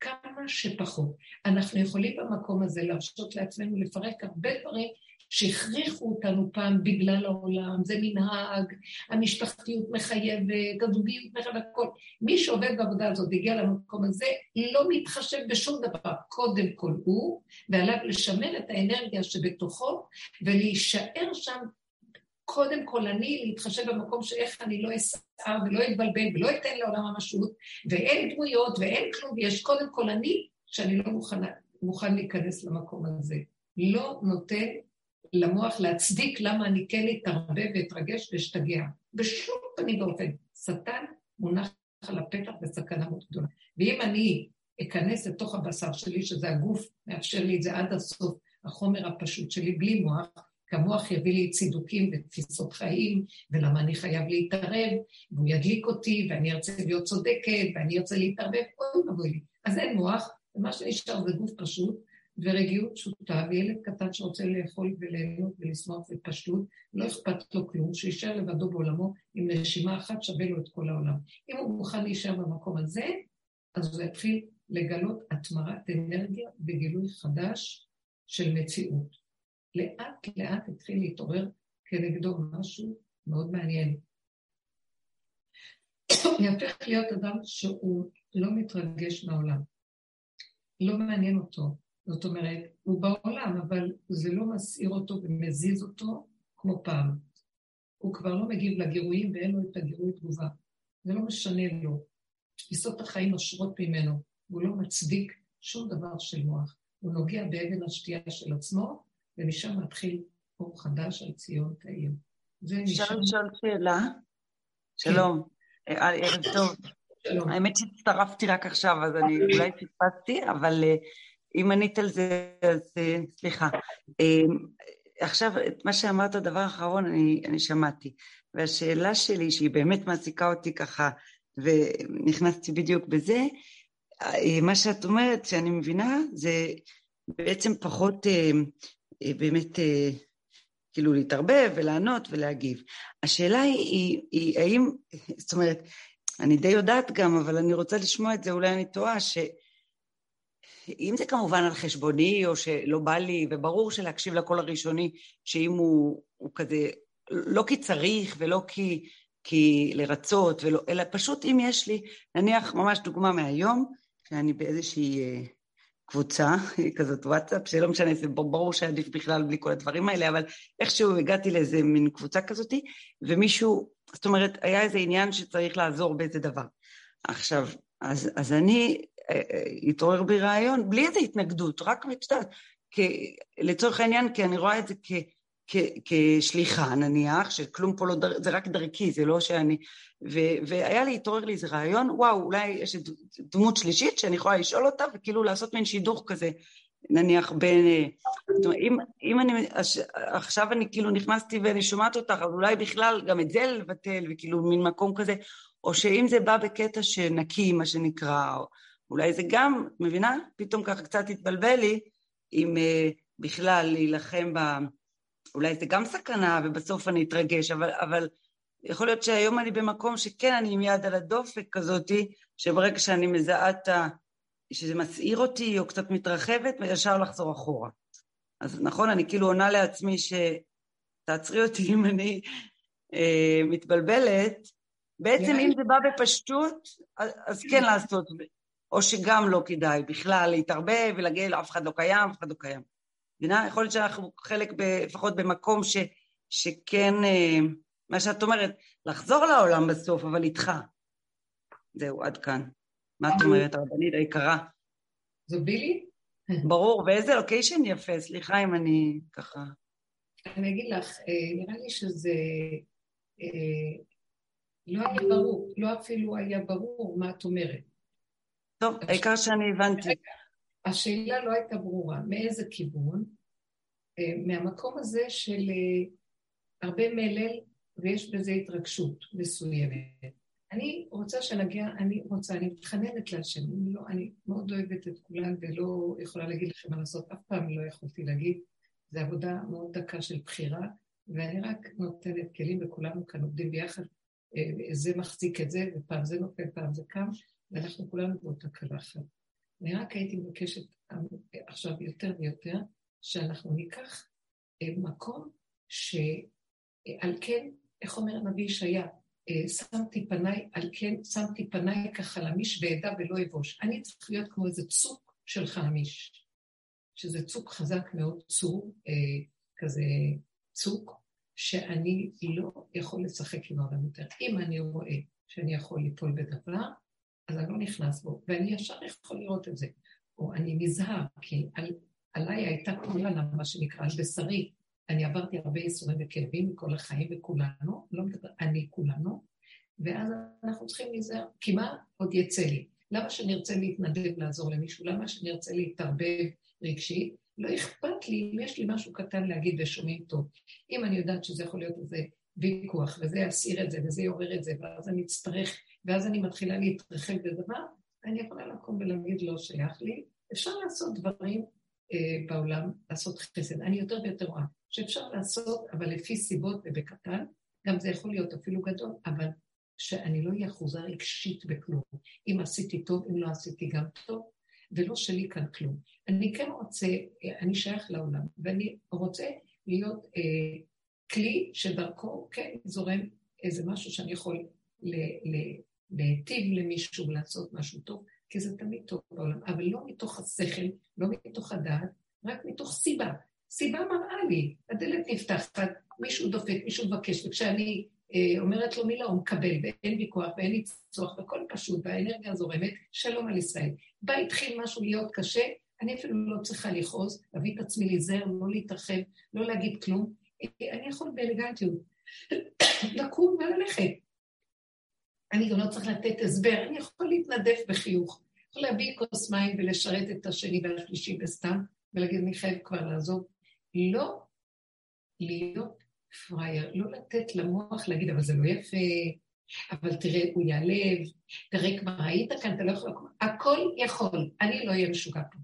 כמה שפחות. אנחנו יכולים במקום הזה להרשות לעצמנו לפרק הרבה דברים שהכריחו אותנו פעם בגלל העולם, זה מנהג, המשפחתיות מחייבת, הזוגיות מחייבת, הכל. מי שעובד בעבודה הזאת והגיע למקום הזה, לא מתחשב בשום דבר. קודם כל הוא, ועליו לשמר את האנרגיה שבתוכו, ולהישאר שם קודם כל אני, להתחשב במקום שאיך אני לא אסער ולא אתבלבל ולא אתן לעולם המשות, ואין דמויות ואין כלום, ויש קודם כל אני, שאני לא מוכן, מוכן להיכנס למקום הזה. לא נותן למוח להצדיק למה אני כן אתערבב ואתרגש ואשתגע. בשום פנים ואופן. שטן מונח על הפתח בסכנה מאוד גדולה. ואם אני אכנס לתוך הבשר שלי, שזה הגוף, מאפשר לי את זה עד הסוף, החומר הפשוט שלי, בלי מוח, כי המוח יביא לי צידוקים ותפיסות חיים, ולמה אני חייב להתערב, והוא ידליק אותי, ואני ארצה להיות צודקת, ואני ארצה להתערבב, אוי ואבוי לי. אז אין מוח, ומה שנשאר זה גוף פשוט, ורגיעות פשוטה, וילד קטן שרוצה לאכול וליהנות ולשמוח ופשטות, לא אכפת לו כלום, שישאר לבדו בעולמו עם נשימה אחת שווה לו את כל העולם. אם הוא מוכן להישאר במקום הזה, אז הוא יתחיל לגלות התמרת אנרגיה וגילוי חדש של מציאות. לאט לאט התחיל להתעורר כנגדו משהו מאוד מעניין. יהפך להיות אדם שהוא לא מתרגש מהעולם. לא מעניין אותו. זאת אומרת, הוא בעולם, אבל זה לא מסעיר אותו ומזיז אותו כמו פעם. הוא כבר לא מגיב לגירויים ואין לו את הגירוי תגובה. זה לא משנה לו. תפיסות החיים נושרות ממנו, והוא לא מצדיק שום דבר של מוח. הוא נוגע באבן השתייה של עצמו, ומשם מתחיל אור חדש על ציון תאיר. אפשר לשאול שאלה? שלום, כן. אה, ערב טוב. שלום. האמת שהצטרפתי רק עכשיו, אז אני אולי פספסתי, אבל אה, אם ענית על זה, אז אה, סליחה. עכשיו, את מה שאמרת, דבר אחרון, אני, אני שמעתי. והשאלה שלי, שהיא באמת מעסיקה אותי ככה, ונכנסתי בדיוק בזה, מה שאת אומרת, שאני מבינה, זה בעצם פחות אה, באמת אה, כאילו להתערבב ולענות ולהגיב. השאלה היא, היא, היא האם, זאת אומרת, אני די יודעת גם, אבל אני רוצה לשמוע את זה, אולי אני טועה, שאם זה כמובן על חשבוני או שלא בא לי, וברור שלהקשיב לקול הראשוני, שאם הוא, הוא כזה, לא כי צריך ולא כי כי לרצות, ולא, אלא פשוט אם יש לי, נניח ממש דוגמה מהיום, שאני באיזושהי אה, קבוצה כזאת וואטסאפ, שלא משנה, זה ברור שעדיף בכלל בלי כל הדברים האלה, אבל איכשהו הגעתי לאיזה מין קבוצה כזאת, ומישהו, זאת אומרת, היה איזה עניין שצריך לעזור באיזה דבר. עכשיו, אז, אז אני, אה, אה, התעורר בי רעיון, בלי איזה התנגדות, רק יודעת, לצורך העניין, כי אני רואה את זה כשליחה נניח, שכלום פה לא, דר, זה רק דרכי, זה לא שאני... ו, והיה לי, התעורר לי איזה רעיון, וואו, אולי יש דמות שלישית שאני יכולה לשאול אותה, וכאילו לעשות מין שידוך כזה, נניח בין... זאת אומרת, אם, אם אני... עכשיו אני כאילו נכנסתי ואני שומעת אותך, אבל אולי בכלל גם את זה לבטל, וכאילו מין מקום כזה, או שאם זה בא בקטע שנקי, מה שנקרא, או, אולי זה גם, מבינה? פתאום ככה קצת התבלבל לי, אם uh, בכלל להילחם ב... אולי זה גם סכנה ובסוף אני אתרגש, אבל, אבל יכול להיות שהיום אני במקום שכן אני עם יד על הדופק כזאתי, שברגע שאני מזהה את ה... שזה מסעיר אותי או קצת מתרחבת, וישר לחזור אחורה. אז נכון, אני כאילו עונה לעצמי שתעצרי אותי אם אני אה, מתבלבלת. בעצם אם זה בא בפשטות, אז כן לעשות, או שגם לא כדאי בכלל להתערבב ולהגיד, אף אחד לא קיים, אף אחד לא קיים. מבינה? יכול להיות שאנחנו חלק, ב, לפחות במקום ש, שכן, אה, מה שאת אומרת, לחזור לעולם בסוף, אבל איתך. זהו, עד כאן. מה את אומרת, הרבנית היקרה? זו בילי? ברור, ואיזה לוקיישן יפה, סליחה אם אני ככה... אני אגיד לך, אה, נראה לי שזה אה, לא היה ברור, לא אפילו היה ברור מה את אומרת. טוב, העיקר שאני הבנתי. השאלה לא הייתה ברורה, מאיזה כיוון? אה, מהמקום הזה של אה, הרבה מלל ויש בזה התרגשות מסוימת. אני רוצה שנגיע, אני רוצה, אני מתחננת להשם, אני, לא, אני מאוד אוהבת את כולם ולא יכולה להגיד לכם מה לעשות, אף פעם לא יכולתי להגיד, זו עבודה מאוד דקה של בחירה, ואני רק נותנת כלים וכולנו כאן עובדים ביחד, אה, זה מחזיק את זה, ופעם זה נופל, פעם זה קם, ואנחנו כולנו באותה קלחת. אני רק הייתי מבקשת עכשיו יותר ויותר, שאנחנו ניקח אה, מקום שעל כן, איך אומר הנביא ישעיה, אה, שמתי פניי, על כן שמתי פניי כחלמיש ואדע ולא אבוש. אני צריך להיות כמו איזה צוק של חלמיש, שזה צוק חזק מאוד, צור, אה, כזה צוק, שאני לא יכול לשחק עם העולם יותר. אם אני רואה שאני יכול ליפול בדבר, אז אני לא נכנס בו, ואני ישר יכול לראות את זה. או אני נזהר, כי על, עליי הייתה כולנה, מה שנקרא, על בשרי. אני עברתי הרבה ייסורים וכאבים מכל החיים וכולנו, לא מדבר, אני כולנו, ואז אנחנו צריכים להיזהר, כי מה עוד יצא לי? למה שנרצה להתנדב לעזור למישהו? למה שנרצה להתערבב רגשית? לא אכפת לי אם יש לי משהו קטן להגיד ושומעים טוב. אם אני יודעת שזה יכול להיות איזה ויכוח, וזה יסיר את זה, וזה יעורר את זה, ואז אני אצטרך ואז אני מתחילה להתרחב בדבר, אני יכולה לקום ולהגיד לא שייך לי. אפשר לעשות דברים אה, בעולם, לעשות חסד. אני יותר ויותר רואה שאפשר לעשות, אבל לפי סיבות ובקטן, גם זה יכול להיות אפילו גדול, אבל שאני לא אהיה אחוזה רגשית בכלום. אם עשיתי טוב, אם לא עשיתי גם טוב, ולא שלי כאן כלום. אני כן רוצה, אה, אני שייך לעולם, ואני רוצה להיות אה, כלי שדרכו, כן, זורם איזה משהו שאני יכול ל- ל- להיטיב למישהו לעשות משהו טוב, כי זה תמיד טוב בעולם, אבל לא מתוך השכל, לא מתוך הדעת, רק מתוך סיבה. סיבה מראה לי, הדלת נפתחת, מישהו דופק, מישהו מבקש, וכשאני אה, אומרת לו מילה, הוא מקבל, ואין ויכוח, ואין לי צורך, והכל פשוט, והאנרגיה זורמת, שלום על ישראל. בה התחיל משהו להיות קשה, אני אפילו לא צריכה לכעוס, להביא את עצמי להיזהר, לא להתרחב, לא להגיד כלום. אה, אני יכול באלגנטיות לקום וללכת. אני גם לא צריך לתת הסבר, אני יכול להתנדף בחיוך. יכול להביא כוס מים ולשרת את השני והשלישי בסתם, ולהגיד, אני חייב כבר לעזוב. לא להיות פראייר, לא לתת למוח להגיד, אבל זה לא יפה, אבל תראה, הוא ייעלב, תראה כבר היית כאן, אתה לא יכול... הכל יכול, אני לא אהיה משוגע פה.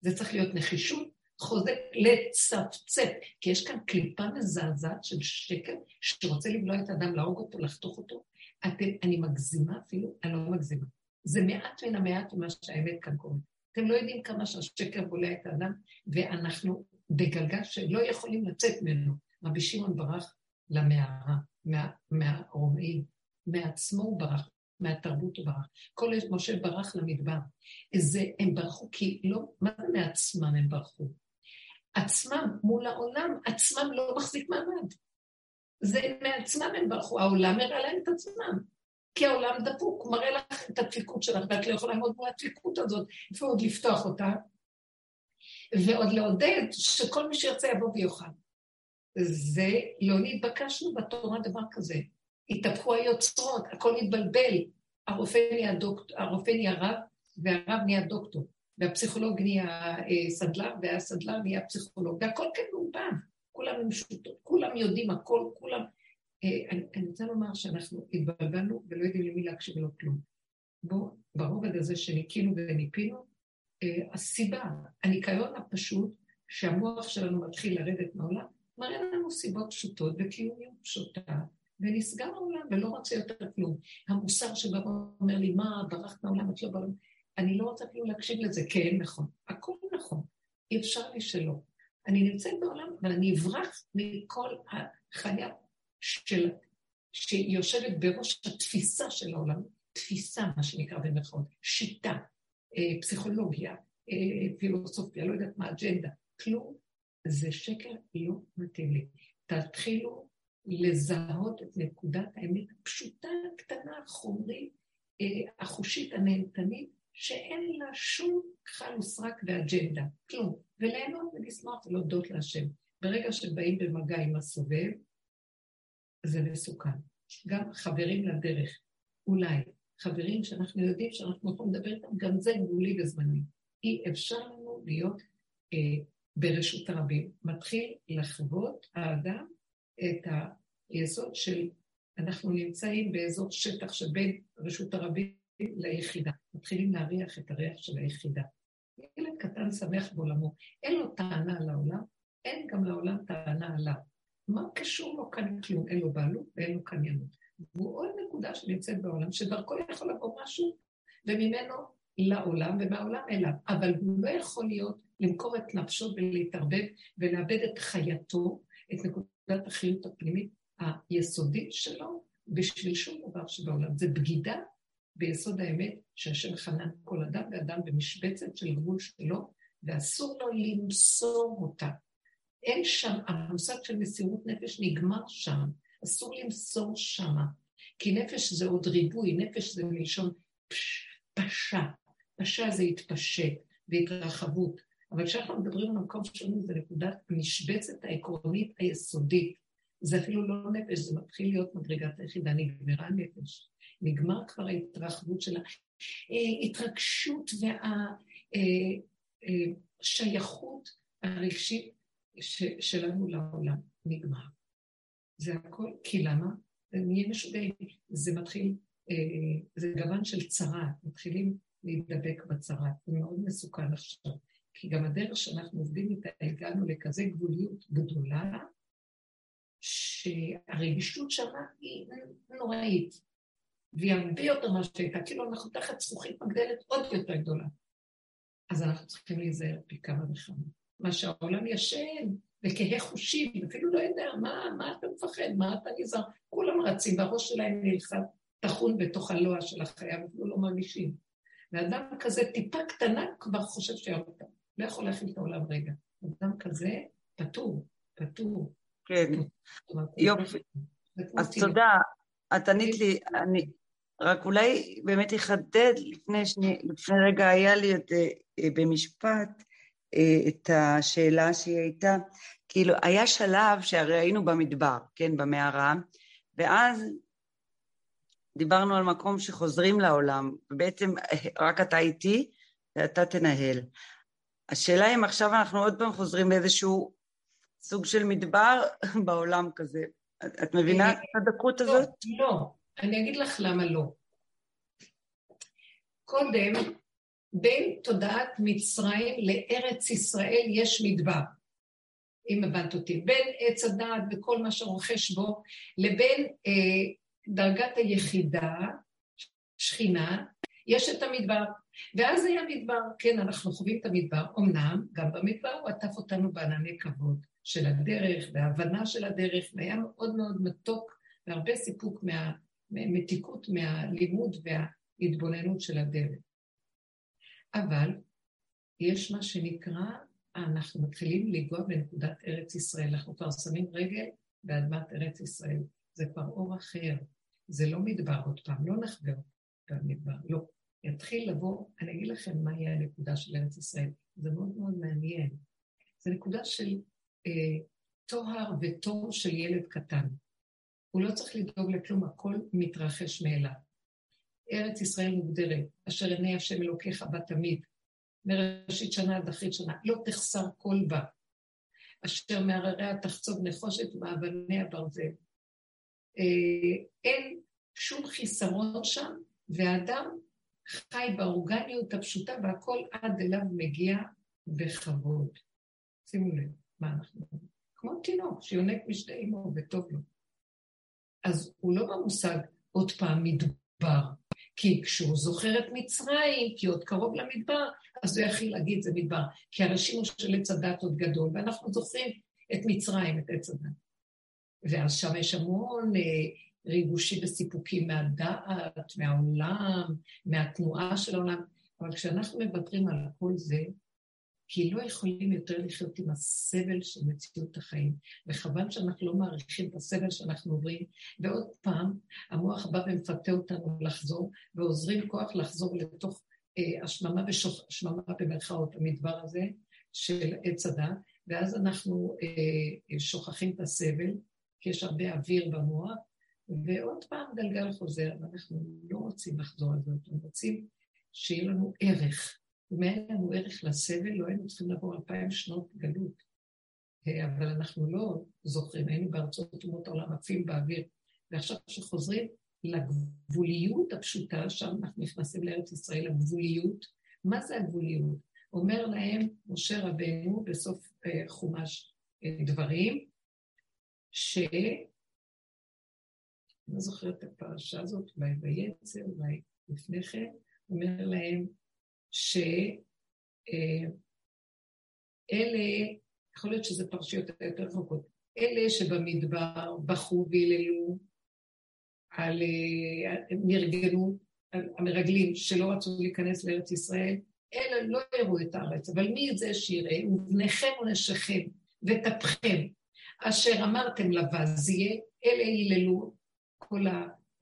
זה צריך להיות נחישות, חוזק לצפצף, כי יש כאן קליפה מזעזעת של שקר שרוצה לבלוע את האדם, להרוג אותו, לחתוך אותו, אתם, אני מגזימה אפילו, אני לא מגזימה. זה מעט מן המעט ממה שהאמת כאן קורה. אתם לא יודעים כמה שהשקר בולע את האדם, ואנחנו בגלגל שלא יכולים לצאת ממנו. רבי שמעון ברח למערה, מה, מהרומאים, מעצמו הוא ברח, מהתרבות הוא ברח. כל משה ברח למדבר. זה, הם ברחו כי לא, מה זה מעצמם הם ברחו? עצמם מול העולם, עצמם לא מחזיק מעמד. זה מעצמם הם ברחו, העולם הראה להם את עצמם. כי העולם דפוק, הוא מראה לך את הדפיקות שלך, ואת לא יכולה לעמוד מול הדפיקות הזאת, איפה עוד לפתוח אותה? ועוד לעודד שכל מי שירצה יבוא ויאכל. זה, לא נתבקשנו בתורה דבר כזה. התהפכו היוצרות, הכל התבלבל. הרופא נהיה, דוקט, הרופא נהיה רב, והרב נהיה דוקטור. והפסיכולוג נהיה אה, סדלר, והסדלר נהיה פסיכולוג, והכל מעובד. כולם עם שוטות, כולם יודעים הכל, כולם... אה, אני, אני רוצה לומר שאנחנו התבלבלנו ולא יודעים למי להקשיב לו כלום. בואו, ברובד הזה שניקינו וניפינו, אה, הסיבה, הניקיון הפשוט, שהמוח שלנו מתחיל לרדת מהעולם, מראה לנו סיבות פשוטות וקיומיות פשוטה, ונסגר העולם ולא רוצה יותר כלום. המוסר שבא ואומר לי, מה, ברחת מהעולם, את לא בעולם. אני לא רוצה אפילו להקשיב לזה, כן, נכון. הכל נכון. אי אפשר לי שלא. אני נמצאת בעולם, אבל אני אברח מכל החיה של, שיושבת בראש התפיסה של העולם, תפיסה, מה שנקרא במירכאות, שיטה, אה, פסיכולוגיה, אה, פילוסופיה, לא יודעת מה, אג'נדה, כלום. זה שקר לא מתאים לי. תתחילו לזהות את נקודת האמת הפשוטה, הקטנה, החומרית, אה, החושית, הנהנתנית, שאין לה שום כחל וסרק ואג'נדה, כלום. וליהנות ולשמוח ולהודות להשם. ברגע שבאים במגע עם הסובב, זה מסוכן. גם חברים לדרך, אולי, חברים שאנחנו יודעים שאנחנו יכולים לדבר איתם, גם זה גבולי וזמני. אי אפשר לנו להיות אה, ברשות הרבים. מתחיל לחוות האדם את היסוד של, אנחנו נמצאים באזור שטח שבין רשות הרבים ליחידה. מתחילים להריח את הריח של היחידה. ילד קטן שמח בעולמו, אין לו טענה על העולם, אין גם לעולם טענה עליו. מה קשור לו כאן כלום? אין לו בעלות ואין לו קניינות. והוא עוד נקודה שנמצאת בעולם, שדרכו יכול לבוא משהו, וממנו לעולם ומהעולם אליו. אבל הוא לא יכול להיות, למכור את נפשו ולהתערבב ולאבד את חייתו, את נקודת החיות הפנימית היסודית שלו, בשביל שום דבר שבעולם. זה בגידה ביסוד האמת שהשם חנן כל אדם ואדם במשבצת של גבול שלו, ואסור לו למסור אותה. אין שם, המושג של מסירות נפש נגמר שם, אסור למסור שמה. כי נפש זה עוד ריבוי, נפש זה מלשון פש, פשע. פשע זה התפשט והתרחבות. אבל כשאנחנו מדברים על המקום שלנו, זה נקודת המשבצת העקרונית היסודית. זה אפילו לא נפש, זה מתחיל להיות מדרגת היחידה, נגמרה נפש. נגמר כבר ההתרחבות של ההתרגשות והשייכות הרגשית שלנו לעולם. נגמר. זה הכל, כי למה? נהיה משוגעים. זה מתחיל, זה גוון של צרה, מתחילים להידבק בצרה. זה מאוד מסוכן עכשיו. כי גם הדרך שאנחנו עובדים איתה, הגענו לכזה גבוליות גדולה, שהרגישות שמה היא נוראית. והיא הרבה יותר ממה שהייתה, כאילו אנחנו תחת זכוכית מגדלת עוד יותר גדולה. אז אנחנו צריכים להיזהר פי כמה וכמה. מה שהעולם ישן וכהה חושים, אפילו לא יודע, מה, מה אתה מפחד, מה אתה נזהר, כולם רצים, והראש שלהם נלחץ, טחון בתוך הלוע של החיה, אפילו לא מרגישים. ואדם כזה, טיפה קטנה, כבר חושב שירדת. לא יכול להכיל את העולם רגע. אדם כזה, פטור, פטור. כן, יופי. אז תודה. את ענית לי, אני, רק אולי באמת אחדד, לפני, שני, לפני רגע היה לי את, אה, במשפט אה, את השאלה שהיא הייתה, כאילו, היה שלב שהרי היינו במדבר, כן, במערה, ואז דיברנו על מקום שחוזרים לעולם, ובעצם רק אתה איתי ואתה תנהל. השאלה אם עכשיו אנחנו עוד פעם חוזרים לאיזשהו סוג של מדבר בעולם כזה. את מבינה את הדקות לא, הזאת? לא, אני אגיד לך למה לא. קודם, בין תודעת מצרים לארץ ישראל יש מדבר, אם הבנת אותי. בין עץ הדעת וכל מה שרוכש בו, לבין אה, דרגת היחידה, שכינה, יש את המדבר. ואז היה מדבר, כן, אנחנו חווים את המדבר, אמנם גם במדבר הוא עטף אותנו בענני כבוד. של הדרך וההבנה של הדרך, והיה מאוד מאוד מתוק והרבה סיפוק מה, מתיקות מהלימוד וההתבוננות של הדרך. אבל יש מה שנקרא, אנחנו מתחילים לנגוע בנקודת ארץ ישראל, אנחנו כבר שמים רגל באדמת ארץ ישראל, זה כבר אור אחר, זה לא מדבר עוד פעם, לא נחבר במדבר, לא. יתחיל לבוא, אני אגיד לכם מה יהיה הנקודה של ארץ ישראל, זה מאוד מאוד מעניין. זה נקודה של אה, טוהר וטוב של ילד קטן. הוא לא צריך לדאוג לכלום, הכל מתרחש מאליו. ארץ ישראל מוגדרת, אשר עיני השם אלוקיך בה תמיד, מראשית שנה עד אחרית שנה, לא תחסר כל בה, אשר מהרריה תחצוב נחושת מאבני הברזל. אה, אין שום חיסרון שם, והאדם חי באורגניות הפשוטה והכל עד אליו מגיע בכבוד. שימו לב, מה אנחנו אומרים? כמו תינוק שיונק משתי אמו וטוב לו. אז הוא לא במושג עוד פעם מדבר, כי כשהוא זוכר את מצרים, כי עוד קרוב למדבר, אז הוא יכיל להגיד זה מדבר, כי הראשים של עץ הדת עוד גדול, ואנחנו זוכרים את מצרים, את עץ הדת. ואז שם יש המון אה, ריגושים וסיפוקים מהדעת, מהעולם, מהתנועה של העולם, אבל כשאנחנו מוותרים על כל זה, כי לא יכולים יותר לחיות עם הסבל של מציאות החיים. וחבל שאנחנו לא מעריכים את הסבל שאנחנו עוברים, ועוד פעם, המוח בא ומפתה אותנו לחזור, ועוזרים כוח לחזור לתוך אה, השממה, ושוח, השממה במרכאות, המדבר הזה של עץ הדת, ואז אנחנו אה, שוכחים את הסבל, כי יש הרבה אוויר במוח, ועוד פעם גלגל חוזר, ואנחנו לא רוצים לחזור על זה, אנחנו רוצים שיהיה לנו ערך. אם היה לנו ערך לסבל, לא היינו צריכים לעבור אלפיים שנות גלות. אה, אבל אנחנו לא זוכרים, היינו בארצות אומות העולם עפים באוויר. ועכשיו כשחוזרים לגבוליות הפשוטה, שם אנחנו נכנסים לארץ ישראל, הגבוליות. מה זה הגבוליות? אומר להם משה רבנו בסוף אה, חומש אה, דברים, ש... אני לא זוכרת את הפרשה הזאת, אולי ביצר, אולי לפני כן, אומר להם שאלה, יכול להיות שזה פרשיות יותר רחוקות, אלה שבמדבר בכו והיללו על, נרגנו, על המרגלים שלא רצו להיכנס לארץ ישראל, אלה לא יראו את הארץ, אבל מי זה שיראה? ובניכם ונשיכם וטפכם, אשר אמרתם לבז יהיה, אלה היללו כל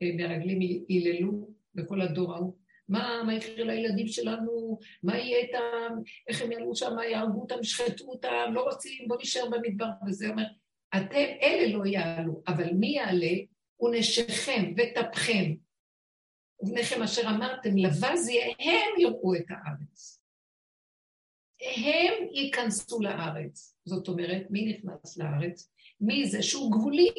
המרגלים היללו בכל הדור ההוא. מה, מה יקרה לילדים שלנו, מה יהיה איתם, איך הם יעלו שם, יהרגו אותם, ישחטו אותם, לא רוצים, בואו נשאר במדבר. וזה אומר, אתם, אלה לא יעלו, אבל מי יעלה? ונשיכם וטפכם, ובניכם אשר אמרתם, לבז יהיה, הם יראו את הארץ. הם ייכנסו לארץ. זאת אומרת, מי נכנס לארץ? מי זה שהוא גבולי,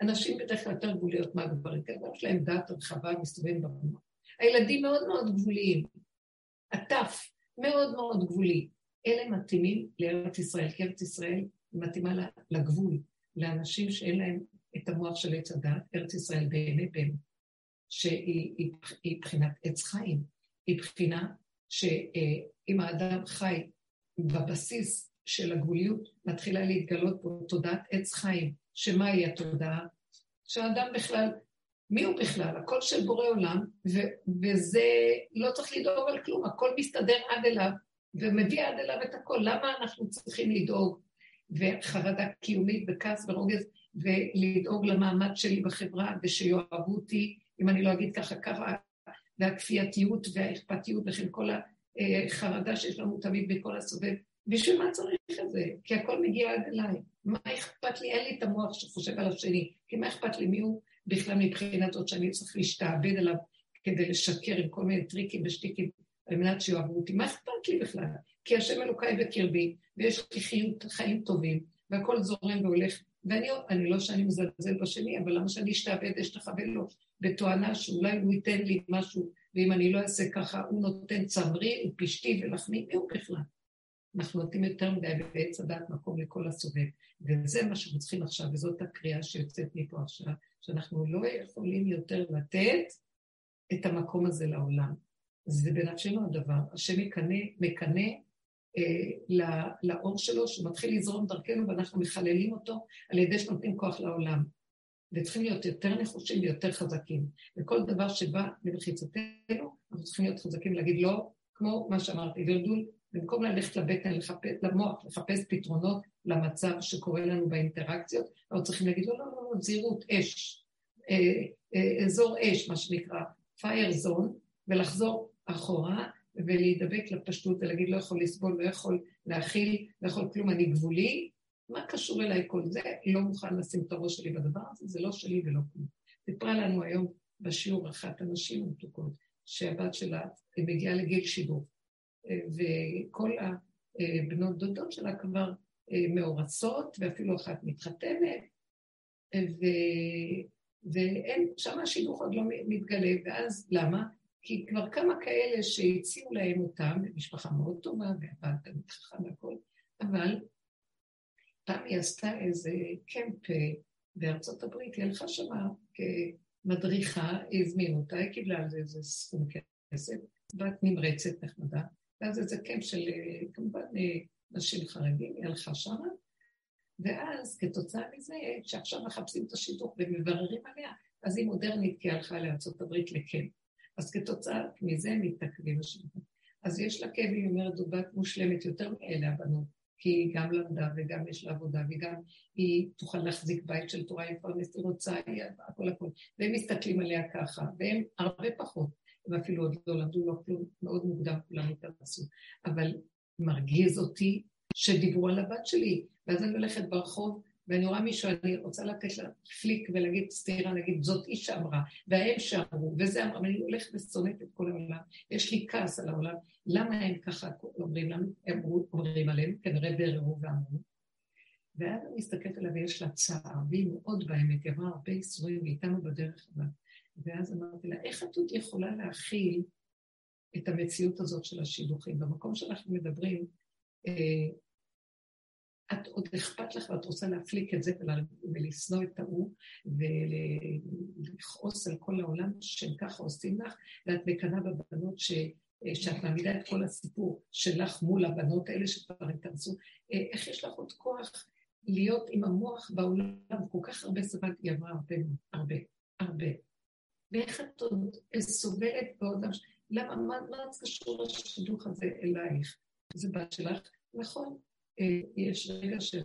הנשים בדרך כלל יותר גבוליות מהגברים, כי הגברים שלהם דעת רחבה, מסתובבים במוח. הילדים מאוד מאוד גבוליים. הטף מאוד מאוד גבולי. אלה מתאימים לארץ ישראל, כי ארץ ישראל מתאימה לגבול, לאנשים שאין להם את המוח של עץ הדת, ארץ ישראל באמת באמת, שהיא בחינת עץ חיים, היא בחינה שאם האדם חי בבסיס של הגבוליות, מתחילה להתגלות פה תודעת עץ חיים, שמהי התודעה? שהאדם בכלל, מי הוא בכלל? הכל של בורא עולם, ו- וזה, לא צריך לדאוג על כלום, הכל מסתדר עד אליו, ומביא עד אליו את הכל. למה אנחנו צריכים לדאוג? וחרדה קיומית וכעס ורוגז, ולדאוג למעמד שלי בחברה, ושיאהבו אותי, אם אני לא אגיד ככה ככה, והכפייתיות והאכפתיות וכן כל החרדה שיש לנו תמיד בכל הסובב. בשביל מה צריך את זה? כי הכל מגיע עד אליי. מה אכפת לי? אין לי את המוח שחושב על השני. כי מה אכפת לי? מי הוא בכלל מבחינת זאת שאני צריך להשתעבד עליו כדי לשקר עם כל מיני טריקים ושטיקים על מנת שיאהבו אותי? מה אכפת לי בכלל? כי השם אלוקיי בקרבי, ויש לי חיות, חיים טובים, והכל זורם והולך. ואני לא שאני מזלזל בשני, אבל למה שאני אשתעבד, אשתחווה לו, בתואנה שאולי הוא ייתן לי משהו, ואם אני לא אעשה ככה, הוא נותן צמרי ופשתי ולחמי, מי הוא בכלל? אנחנו נותנים יותר מדי בעץ הדעת מקום לכל הסובב. וזה מה שאנחנו צריכים עכשיו, וזאת הקריאה שיוצאת מפה עכשיו, שאנחנו לא יכולים יותר לתת את המקום הזה לעולם. זה בנפשנו הדבר. השם מקנא, מקנא אה, לאור שלו, שהוא מתחיל לזרום דרכנו ואנחנו מחללים אותו על ידי שנותנים כוח לעולם. וצריכים להיות יותר נחושים ויותר חזקים. וכל דבר שבא למחיצתנו, אנחנו צריכים להיות חזקים ולהגיד לא, כמו מה שאמרתי, דלדול, במקום ללכת לבטן, לחפש, למוח, לחפש פתרונות למצב שקורה לנו באינטראקציות, אנחנו צריכים להגיד לא, לא, לא, לא, זהירות, אש, אה, אה, אזור אש, מה שנקרא, פייר זון, ולחזור אחורה ולהידבק לפשטות ולהגיד לא יכול לסבול, לא יכול להכיל, לא יכול כלום, אני גבולי, מה קשור אליי כל זה? לא מוכן לשים את הראש שלי בדבר הזה, זה לא שלי ולא כלום. סיפרה לנו היום בשיעור אחת הנשים המתוקות, שהבת שלה מגיעה לגיל שידור, וכל הבנות דודות שלה כבר מאורסות, ואפילו אחת מתחתנת, ו... ואין, שם השידוך עוד לא מתגלה, ואז למה? כי כבר כמה כאלה שהציעו להם אותם, משפחה מאוד טובה, והבנת תמיד חכם והכל, אבל פעם היא עשתה איזה קמפ אה, בארצות הברית, היא הלכה שמה כמדריכה, הזמינו אותה, היא קיבלה על זה איזה סכום כסף, בת נמרצת, נחמדה, ואז איזה קמפ של אה, כמובן אה, נשים חרדים, היא הלכה שמה, ואז כתוצאה מזה, שעכשיו מחפשים את השידוך ומבררים עליה, אז היא מודרנית כי הלכה לארצות הברית לקמפ. אז כתוצאה מזה מתעכבים השידוכים. אז יש לה כאב, היא אומרת, זו בת מושלמת יותר מאלה הבנות, כי היא גם למדה וגם יש לה עבודה וגם היא תוכל להחזיק בית של תורה, היא מפרנסת, היא רוצה, היא הכל הכל. והם מסתכלים עליה ככה, והם הרבה פחות, הם אפילו עוד לא למדו, לא כלום, מאוד מוקדם כולם התארסו. אבל מרגיז אותי שדיברו על הבת שלי, ואז אני הולכת ברחוב ואני רואה מישהו, אני רוצה לתת לה פליק ולהגיד סטירה, להגיד, זאת היא שאמרה, וההם שאמרו, וזה אמרה, ואני הולכת ושונאת את כל העולם. יש לי כעס על העולם, למה הם ככה אומרים לנו, הם אומרים עליהם, כנראה ביררו ואמרו. ואז אני מסתכלת עליה ויש לה צער, והיא מאוד באמת, היא עברה הרבה ייסורים, והיא איתנו בדרך הבאה. ואז אמרתי לה, איך עוד יכולה להכיל את המציאות הזאת של השידוכים? במקום שאנחנו מדברים, אה, את עוד אכפת לך ואת רוצה להפליק את זה ולשנוא את ההוא ולכעוס על כל העולם שהם ככה עושים לך, ואת מקנאה בבנות ש... שאת מעמידה את כל הסיפור שלך מול הבנות האלה שכבר התארסו, איך יש לך עוד כוח להיות עם המוח בעולם, כל כך הרבה סבלת, היא עברה הרבה, הרבה, הרבה. ואיך את עוד סובלת בעוד... למה, מה, מה קשור לשידוך הזה אלייך? זה בת שלך? נכון, אה, יש רגע של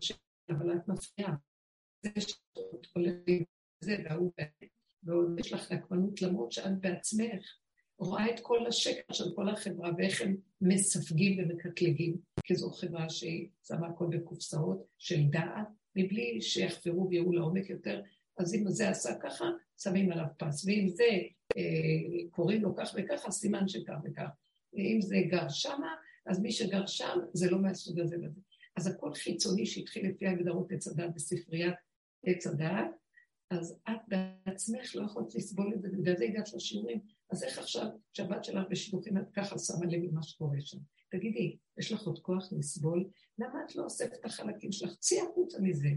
אבל את מפריעה. זה שאת הולכת עם זה והוא ועוד יש לך נקמנות למרות שאת בעצמך רואה את כל השקר של כל החברה ואיך הם מספגים ומקטלגים, כי זו חברה שהיא שמה הכל בקופסאות של דעת, מבלי שיחפרו ויראו לעומק יותר. אז אם זה עשה ככה, שמים עליו פס, ואם זה אה, קוראים לו כך וככה, סימן שכך וכך. אם זה גר שמה, אז מי שגר שם זה לא מהסוג הזה וזה. אז הכל חיצוני שהתחיל לפי הגדרות עץ הדת בספריית עץ הדת, אז את בעצמך לא יכולת לסבול את זה, ובגלל זה הגעת לשיעורים. אז איך עכשיו, כשהבת שלך בשידוכים את ככה שמה לב למה שקורה שם? תגידי, יש לך עוד כוח לסבול? למה את לא אוספת את החלקים שלך? צאי החוצה מזה.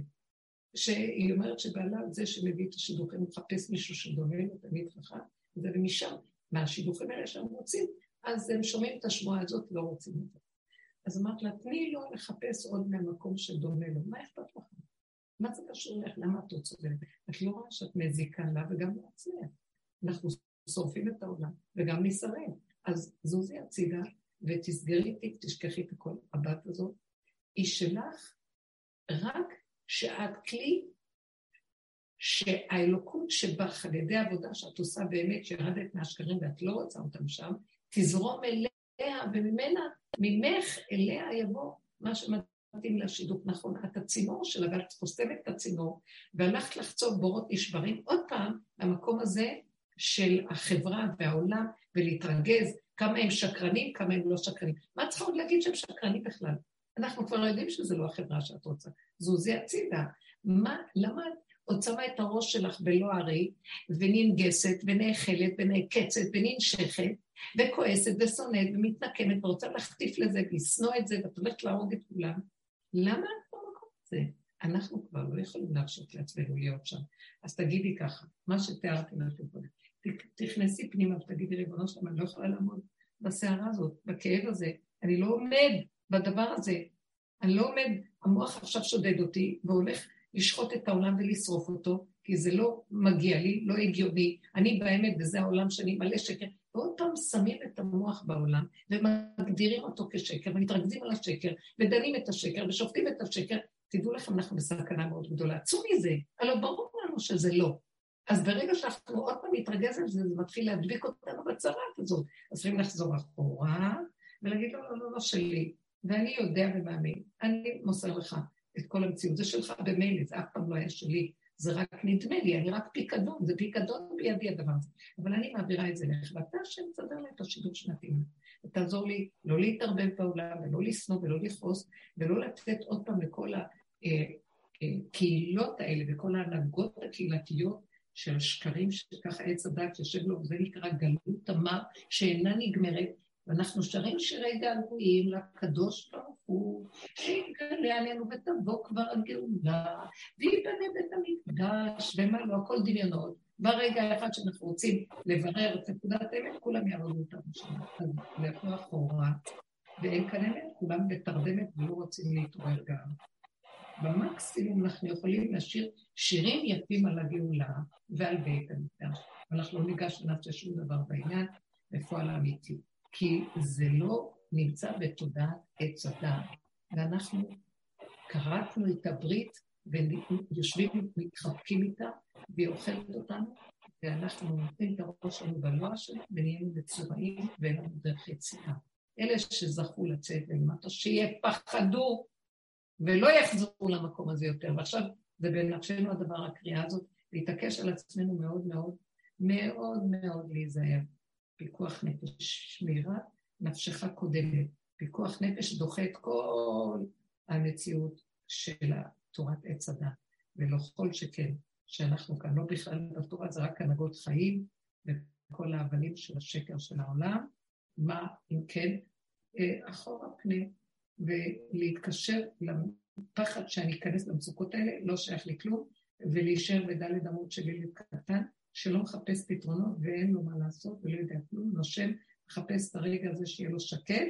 שהיא אומרת שבעלה זה שמביא את השידוכים, הוא מחפש מישהו שדומה לו, תמיד חכם, ומשם, מהשידוכים האלה שהם רוצים, אז הם שומעים את השמועה הזאת, לא רוצים את זה. אז אמרת לה, תני לו לחפש עוד מהמקום שדומה לו, מה אכפת לך? מה זה קשור לך? למה את לא צודקת? את לא רואה שאת מזיקה לה וגם לעצמך. אנחנו שורפים את העולם וגם נסרב. אז זוזי הצידה ותסגרי איתי, תשכחי את הכל. הבת הזאת היא שלך רק שאת כלי שהאלוקות שבך על ידי עבודה שאת עושה באמת, שירדת מהשקרים ואת לא רוצה אותם שם, תזרום אליה וממנה ממך אליה יבוא מה שמתאים לשידוך נכון. את הצינור שלה, ואת חוסמת את הצינור, והלכת לחצוב בורות נשברים עוד פעם למקום הזה של החברה והעולם, ולהתרגז כמה הם שקרנים, כמה הם לא שקרנים. מה צריכה עוד להגיד שהם שקרנים בכלל? אנחנו כבר יודעים שזה לא החברה שאת רוצה. זוזי הצידה. מה, למה את עוד שמה את הראש שלך בלא הרי, וננגסת, ונאכלת, ונעקצת, וננשכת, וכועסת ושונאת ומתנקמת ורוצה להחטיף לזה ולשנוא את זה ואת הולכת להרוג את כולם. למה את במקום הזה? אנחנו כבר לא יכולים להרשות לעצמנו להיות שם. אז תגידי ככה, מה שתיארתי לכם קודם, תכנסי פנימה ותגידי, ריבונו שלם, אני לא יכולה לעמוד בסערה הזאת, בכאב הזה, אני לא עומד בדבר הזה. אני לא עומד, המוח עכשיו שודד אותי והולך לשחוט את העולם ולשרוף אותו, כי זה לא מגיע לי, לא הגיוני, אני באמת וזה העולם שאני מלא שקר. ועוד פעם שמים את המוח בעולם ומגדירים אותו כשקר ומתרכזים על השקר ודנים את השקר ושופטים את השקר. תדעו לכם, אנחנו בסכנה מאוד גדולה. צאו מזה, הלוא ברור לנו שזה לא. אז ברגע שאנחנו עוד פעם נתרגז על זה, זה מתחיל להדביק אותנו בצרת הזאת. אז צריכים לחזור אחורה ולהגיד לו, לא, לא, לא, לא שלי. ואני יודע ומאמין, אני מוסר לך את כל המציאות. זה שלך במילא, זה אף פעם לא היה שלי. זה רק נדמה לי, אני רק פיקדון, זה פיקדון בידי הדבר הזה. אבל אני מעבירה את זה לך, ואתה השם תסדר לי את השידור שנתיים. ותעזור לי לא להתערבב בעולם, ולא לשנוא, ולא לכעוס, ולא לתת עוד פעם לכל הקהילות אה, אה, האלה, וכל ההנהגות הקהילתיות של השקרים, שככה עץ הדת יושב לו, וזה נקרא גלות תמר, שאינה נגמרת, ואנחנו שרים שירי געגועים לקדוש ברוך הוא, שיגלה עלינו ותבוא כבר הגאולה, וייבנה בית המקדש, ומה לא, הכל דמיונות. ברגע האחד שאנחנו רוצים לברר את נקודת האמת, כולם יעבדו אותנו שם. אז לכו אחורה, ואין כאן אמת, כולם בתרדמת ולא רוצים להתעורר גם. במקסימום אנחנו יכולים לשיר שירים יפים על הגאולה ועל בית המקדש. אנחנו לא ניגש ונעשה שום דבר בעניין, בפועל האמיתי. כי זה לא נמצא בתודעת עץ הדעת. ואנחנו כרתנו את הברית ויושבים, מתחבקים איתה, והיא אוכלת אותנו, ואנחנו נותנים את הראש שלנו בלוע שלה, ונהיינו מצורעים ואין לנו דרך יציאה. אלה שזכו לצאת למטה, שיפחדו ולא יחזרו למקום הזה יותר. ועכשיו זה בנפשנו הדבר, הקריאה הזאת, להתעקש על עצמנו מאוד מאוד, מאוד מאוד להיזהר. פיקוח נפש, שמירה נפשך קודמת. פיקוח נפש דוחה את כל המציאות של תורת עץ הדת, ולא כל שכן, שאנחנו כאן לא בכלל בתורה, זה רק הנהגות חיים וכל ההבלים של השקר של העולם. מה אם כן? אה, אחורה פנה, ולהתקשר לפחד שאני אכנס למצוקות האלה, לא שייך לי כלום, ולהישאר בדלת אמות של ילד קטן, שלא מחפש פתרונות ואין לו מה לעשות ולא יודע כלום, נושם, מחפש את הרגע הזה שיהיה לו שקט,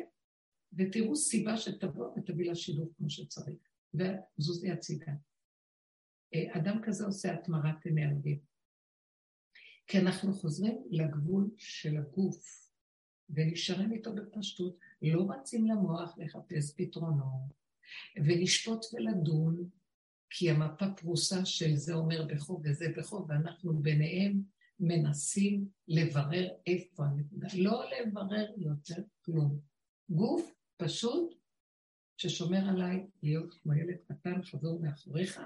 ותראו סיבה שתבוא ותביא לשידור כמו שצריך, וזוזי הצידה. אה, אדם כזה עושה התמרת אנרגיה. כי אנחנו חוזרים לגבול של הגוף, ונשארים איתו בפשטות, לא רצים למוח לחפש פתרונות, ולשפוט ולדון, כי המפה פרוסה של זה אומר בחוב וזה בחוב, ואנחנו ביניהם מנסים לברר איפה הנקודה. לא לברר יותר כלום. גוף פשוט ששומר עליי להיות כמו ילד קטן, חזור מאחוריך,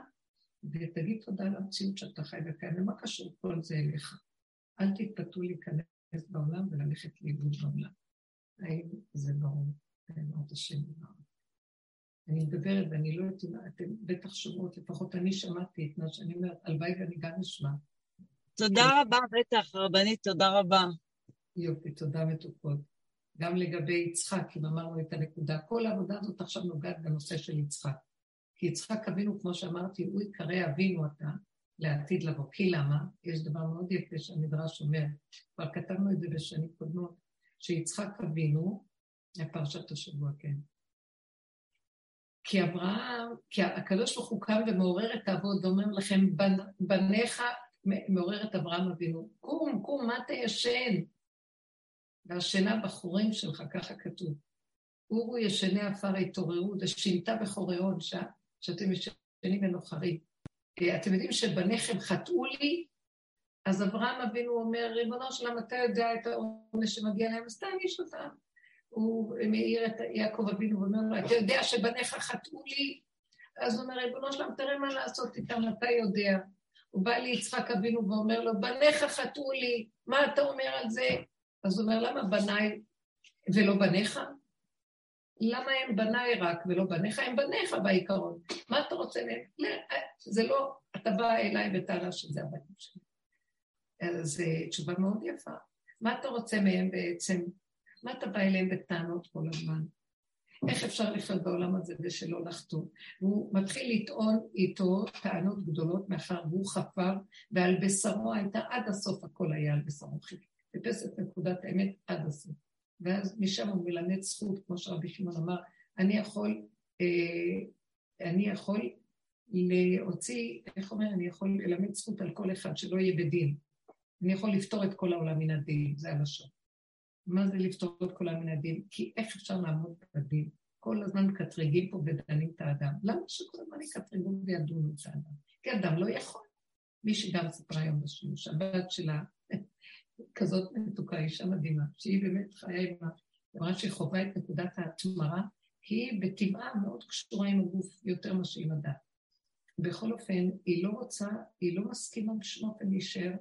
ותגיד תודה על המציאות שאתה חי וקיים. ומה קשור כל זה אליך? אל תתפתו להיכנס בעולם וללכת לאיבוד בעולם. האם זה ברור? בעזרת השם. אני מדברת ואני לא יודעת אם אתם בטח שומעות, לפחות אני שמעתי את מה שאני אומרת, הלוואי ואני גם אשמע. תודה רבה, בטח, רבנית, תודה רבה. יופי, תודה מתוקות. גם לגבי יצחק, אם אמרנו את הנקודה, כל העבודה הזאת עכשיו נוגעת בנושא של יצחק. כי יצחק אבינו, כמו שאמרתי, הוא יקרא אבינו אתה לעתיד לבוא. כי למה? יש דבר מאוד יפה שהמדרש אומר, כבר כתבנו את זה בשנים קודמות, שיצחק אבינו, פרשת השבוע, כן, כי אברהם, כי הקדוש ברוך הוא קם ומעורר את האבות ואומר לכם, בניך, מעורר את אברהם אבינו, קום, קום, מה אתה ישן? והשינה בחורים שלך, ככה כתוב. אורו ישני עפר התעוררו, ושינתה בחוריון, שאתם ישנים ונוחרים. אה, אתם יודעים שבניכם חטאו לי? אז אברהם אבינו אומר, ריבונו שלם, אתה יודע את העונש שמגיע להם, אז תעניש אותם. הוא מעיר את יעקב אבינו ואומר לו, אתה יודע שבניך חטאו לי? אז הוא אומר, ריבונו שלם, תראה מה לעשות איתם, אתה יודע. הוא בא ליצחק אבינו ואומר לו, בניך חטאו לי, מה אתה אומר על זה? אז הוא אומר, למה בניי ולא בניך? למה הם בניי רק ולא בניך? הם בניך בעיקרון. מה אתה רוצה מהם? לא, זה לא, אתה בא אליי בטענה שזה הבנים שלי. אז זו תשובה מאוד יפה. מה אתה רוצה מהם בעצם? מה אתה בא אליהם בטענות כל הזמן? איך אפשר לחיות בעולם הזה ושלא לחטוא? והוא מתחיל לטעון איתו טענות גדולות מאחר והוא חפר, ועל בשרו הייתה עד הסוף, הכל היה על בשרו חיפש את נקודת האמת עד הסוף. ואז משם הוא מלמד זכות, כמו שרבי שמעון אמר, אני יכול, אה, אני יכול להוציא, איך אומר, אני יכול ללמד זכות על כל אחד שלא יהיה בדין. אני יכול לפתור את כל העולם מן הדין, זה הלשון. מה זה לפתור את כל הדין? כי איך אפשר לעמוד בדין? כל הזמן מקטרגים פה ודנים את האדם. למה שכל הזמן יקטרגו וידונו את האדם? כי אדם לא יכול. מי שגם סיפרה היום בשימוש, שהבת שלה כזאת מתוקה, אישה מדהימה, שהיא באמת חיה עם ה... היא אמרה שהיא חווה את נקודת ההתמרה, היא בטבעה מאוד קשורה עם הגוף יותר מאשר עם הדת. בכל אופן, היא לא רוצה, היא לא מסכימה בשום אופן להישאר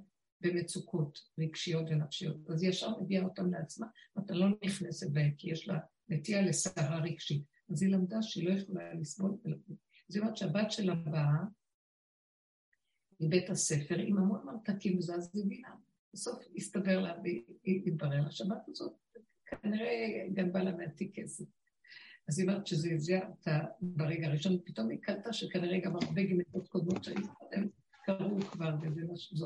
במצוקות רגשיות ונפשיות. אז ישר מביאה אותן לעצמה, ואתה לא נכנסת בהן, כי יש לה נטייה לסערה רגשית. אז היא למדה שהיא לא יכולה לסבול. זאת אומרת שהבת שלה באה מבית הספר עם המון מרתקים וזה, אז היא הבינה. בסוף הסתבר לה, והתברר לה שהבת הזאת כנראה גנבה לה מהתיק כסף. אז היא אומרת שזה זעזע אותה ברגע הראשון, פתאום היא קלטה שכנראה גם הרבה גמיתות קודמות שהיו קודם קרו כבר, וזה משהו,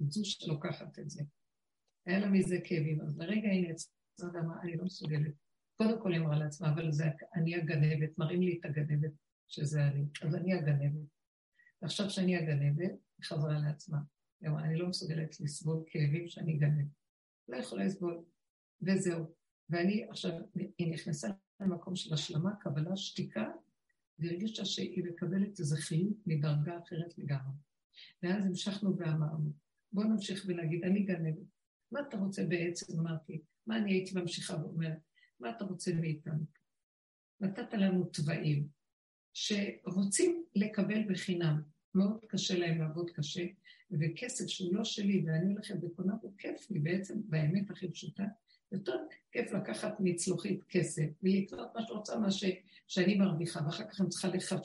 זו שלוקחת את זה. היה לה מזה כאבים, אז לרגע היא נעצרה, אמרה, אני לא מסוגלת. קודם כל היא אמרה לעצמה, אבל זה אני הגנבת, מראים לי את הגנבת שזה אני, אז אני הגנבת. ועכשיו שאני הגנבת, היא חזרה לעצמה. היא אמרה, אני לא מסוגלת לסבול כאבים שאני גנבת. לא יכולה לסבול, וזהו. ואני עכשיו, היא נכנסה למקום של השלמה, קבלה, שתיקה, והרגישה שהיא מקבלת איזה חיות מדרגה אחרת לגמרי. ואז המשכנו ואמרנו, בואו נמשיך ונגיד, אני גנבת. מה אתה רוצה בעצם? אמרתי, מה אני הייתי ממשיכה ואומרת? מה אתה רוצה מאיתנו? נתת לנו תוואים שרוצים לקבל בחינם. מאוד קשה להם לעבוד קשה, וכסף שהוא לא שלי ואני הולכת וקונה הוא כיף לי בעצם, באמת הכי פשוטה, יותר כיף לקחת מצלוחית כסף ולקנות מה שרוצה, מה ש... שאני מרוויחה, ואחר כך אני צריכה לחשב,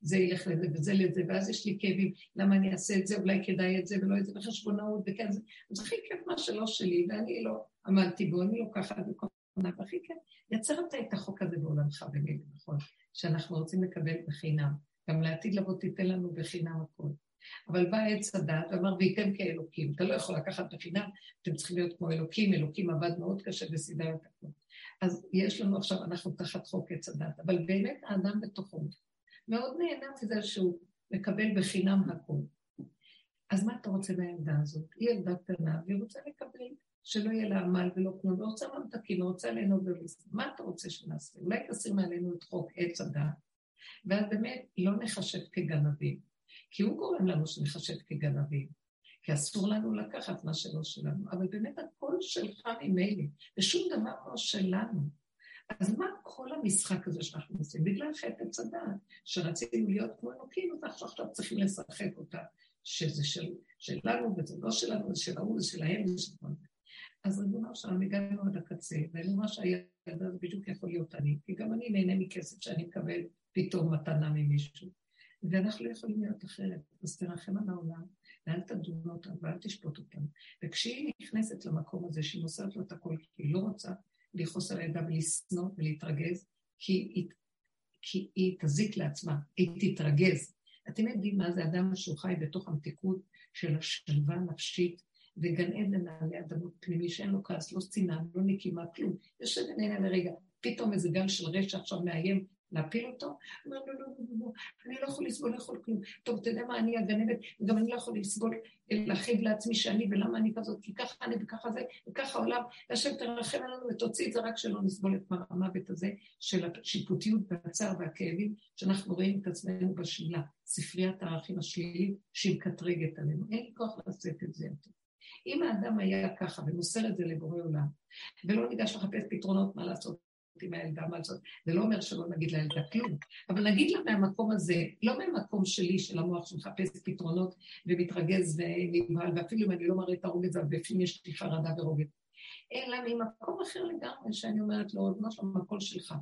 זה ילך לזה וזה לזה, ואז יש לי כאבים, למה אני אעשה את זה, אולי כדאי את זה ולא את זה, בחשבונאות וכן זה, אז הכי כיף מה שלא שלי, ואני לא עמדתי בו, אני לוקחת וקונה, והכי כיף, יצרת את החוק הזה בעולמך במילים, נכון? שאנחנו רוצים לקבל בחינם, גם לעתיד לבוא תיתן לנו בחינם הכול. אבל בא עץ הדת ואמר, וייתם כאלוקים. אתה לא יכול לקחת בחינם, אתם צריכים להיות כמו אלוקים, אלוקים עבד מאוד קשה וסידר את הכול. אז יש לנו עכשיו, אנחנו תחת חוק עץ הדת, אבל באמת האדם בתוכו מאוד נהנה מזה שהוא מקבל בחינם הכול. אז מה אתה רוצה מהילדה הזאת? היא ילדה קטנה והיא רוצה לקבל, שלא יהיה לה עמל ולא כלום, ורוצה ממתקים, ורוצה ליהנות ולסת. מה אתה רוצה שנעשה? אולי תשים מעלינו את חוק עץ הדת, ואז באמת לא נחשב כגנבים. כי הוא גורם לנו שנחשב כגנבים, כי אסור לנו לקחת מה שלא שלנו, אבל באמת הכל שלך ממילא, ושום דבר לא שלנו. אז מה כל המשחק הזה שאנחנו עושים? בגלל חטא הדעת, שרצינו להיות כמו אלוקים, אז אנחנו עכשיו צריכים לשחק אותה, שזה של, שלנו וזה לא שלנו, זה של ההוא, זה שלהם, זה של כל זה. אז ריבונו שלנו, הגענו עד הקצה, ואני אומר שהילדה הזה בדיוק יכול להיות אני, כי גם אני נהנה מכסף שאני מקבל פתאום מתנה ממישהו. ואנחנו לא יכולים להיות אחרת. אז תרחם על העולם, ואל תדון אותם ואל תשפוט אותם. וכשהיא נכנסת למקום הזה, שהיא מוסרת לו את הכל, כי היא לא רוצה לכעוס על הידה ולשנוא ולהתרגז, כי היא, כי היא תזיק לעצמה, היא תתרגז. אתם יודעים מה זה אדם שהוא חי בתוך המתיקות של השלווה הנפשית וגן עדן עלי אדמות פנימי שאין לו כעס, לא שנאה, לא נקימה, כלום. יושב ונהנה לרגע, פתאום איזה גל של רשע עכשיו מאיים להפיל אותו? הוא אומר, לא, לא, לא, לא, אני לא יכול לסבול, לא יכול כלום. טוב, אתה יודע מה, אני הגנבת, וגם אני לא יכול לסבול, להכיב לעצמי שאני, ולמה אני כזאת, כי ככה אני וככה זה, וככה העולם, השם תרחם עלינו ותוציא את זה רק שלא נסבול את המוות הזה של השיפוטיות והצער והכאבים, שאנחנו רואים את עצמנו בשלילה, ספריית הערכים השלילית שהיא מקטרגת עלינו. אין לי כוח לשאת את זה יותר. אם האדם היה ככה ומוסר את זה לבורא עולם, ולא ניגש לחפש פתרונות מה לעשות, עם הילדה, מה לעשות. זה לא אומר שלא נגיד לילדה כלום, אבל נגיד לה מהמקום הזה, לא מהמקום שלי, של המוח שמחפש פתרונות ומתרגז ונבהל, ואפילו אם אני לא מראה את הרוגז, אבל בפנים יש לי חרדה ורוגז, אלא ממקום אחר לגמרי, שאני אומרת לו, מה שם הקול שלך.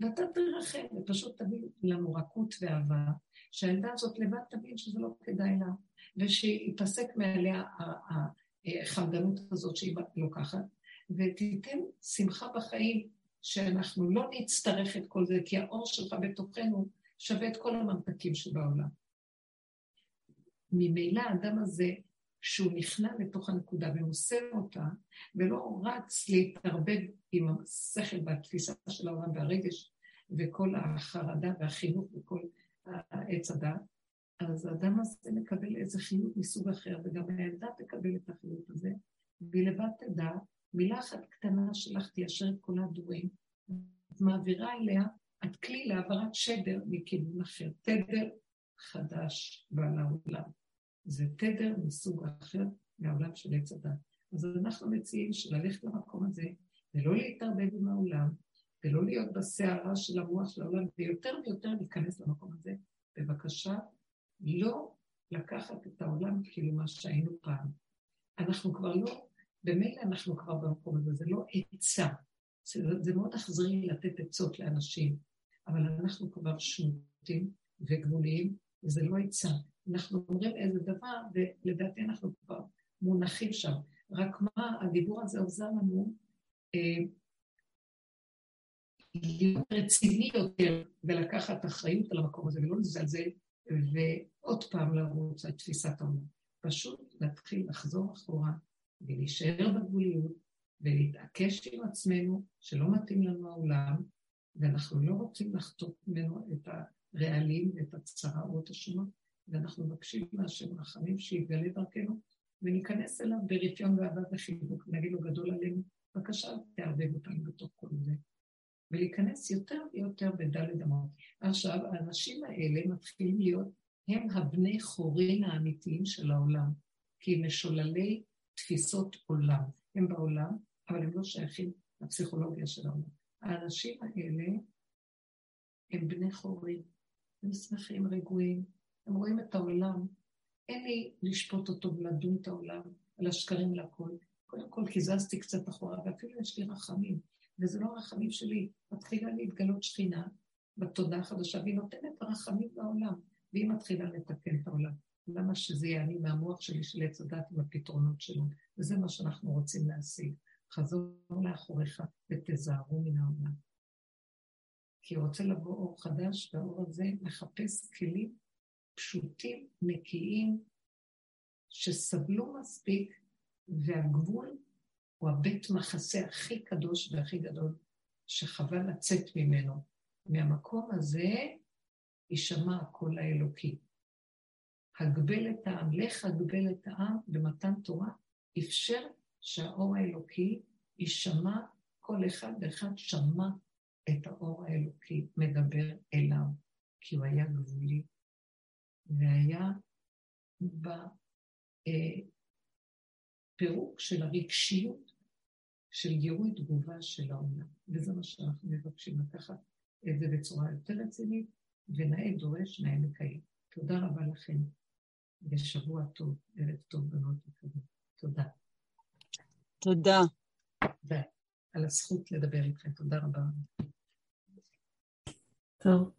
ואתה תרחם, ופשוט תביא לנו רכות ואהבה, שהילדה הזאת לבד תבין שזה לא כדאי לה, ושיפסק מעליה החמדנות הזאת שהיא לוקחת, ותיתן שמחה בחיים, שאנחנו לא נצטרך את כל זה, כי האור שלך בתוכנו שווה את כל הממתקים שבעולם. ממילא האדם הזה, שהוא נכנע לתוך הנקודה ומוסר אותה, ולא רץ להתערבב עם השכל והתפיסה של העולם והרגש, וכל החרדה והחינוך וכל העץ הדת, אז האדם הזה מקבל איזה חינוך מסוג אחר, וגם הילדה תקבל את החינוך הזה, והיא לבד תדע, מילה אחת קטנה שלך תיישר את כל הדורים, את מעבירה אליה, את כלי להעברת שדר מכיוון אחר, תדר חדש בעל העולם. זה תדר מסוג אחר מהעולם של עץ הדת. אז אנחנו מציעים שללכת למקום הזה, ולא להתערבב עם העולם, ולא להיות בסערה של המוח של העולם, ויותר ויותר להיכנס למקום הזה. בבקשה, לא לקחת את העולם כאילו מה שהיינו פעם. אנחנו כבר לא, במילא אנחנו כבר במקום הזה, זה לא עצה. זה, זה מאוד אכזרי לתת עצות לאנשים, אבל אנחנו כבר שנותים וגבוליים, וזה לא עצה. אנחנו אומרים איזה דבר, ולדעתי אנחנו כבר מונחים שם. רק מה, הדיבור הזה עוזר לנו אה, להיות רציני יותר ולקחת אחריות על המקום הזה ולא לזלזל ועוד פעם לרוץ על תפיסת העולם. פשוט להתחיל לחזור אחורה ולהישאר בגבוליות ולהתעקש עם עצמנו שלא מתאים לנו העולם ואנחנו לא רוצים לחטוף ממנו את הרעלים ואת הצרעות השונות ואנחנו מבקשים מהשם רחמים שיגלה דרכנו וניכנס אליו ברפיון ואהבה וחיבוק ונגיד לו גדול עלינו, בבקשה תערבב אותנו בתוך כל זה. ולהיכנס יותר ויותר בדלת אמות. עכשיו, האנשים האלה מתחילים להיות, הם הבני חורין האמיתיים של העולם, כי משוללי תפיסות עולם. הם בעולם, אבל הם לא שייכים לפסיכולוגיה של העולם. האנשים האלה הם בני חורין, הם שמחים, רגועים, הם רואים את העולם. אין לי לשפוט אותו ולדון את העולם על השקרים להכל. קודם כל קיזזתי קצת אחורה, ואפילו יש לי רחמים. וזה לא רחמים שלי, מתחילה להתגלות שכינה בתודעה החדשה, והיא נותנת רחמים לעולם, והיא מתחילה לתקן את העולם. למה שזה יהיה אני מהמוח שלי של עץ הדת עם הפתרונות שלו? וזה מה שאנחנו רוצים להשיג. חזור לאחוריך ותזהרו מן העולם. כי רוצה לבוא אור חדש, והאור הזה מחפש כלים פשוטים, נקיים, שסבלו מספיק, והגבול הוא הבית מחסה הכי קדוש והכי גדול, שחבל לצאת ממנו. מהמקום הזה יישמע הקול האלוקי. הגבל את העם, לך הגבל את העם במתן תורה, אפשר שהאור האלוקי יישמע, כל אחד ואחד שמע את האור האלוקי מדבר אליו, כי הוא היה גבולי, והיה בפירוק של הרגשיות של גירוי תגובה של העולם. וזה מה שאנחנו מבקשים לקחת את זה בצורה יותר רצינית, ונאה דורש, נאה מקיים. תודה רבה לכם, ושבוע טוב, ערב טוב, בנות יקרות. תודה. תודה. תודה על הזכות לדבר איתכם. תודה רבה. טוב.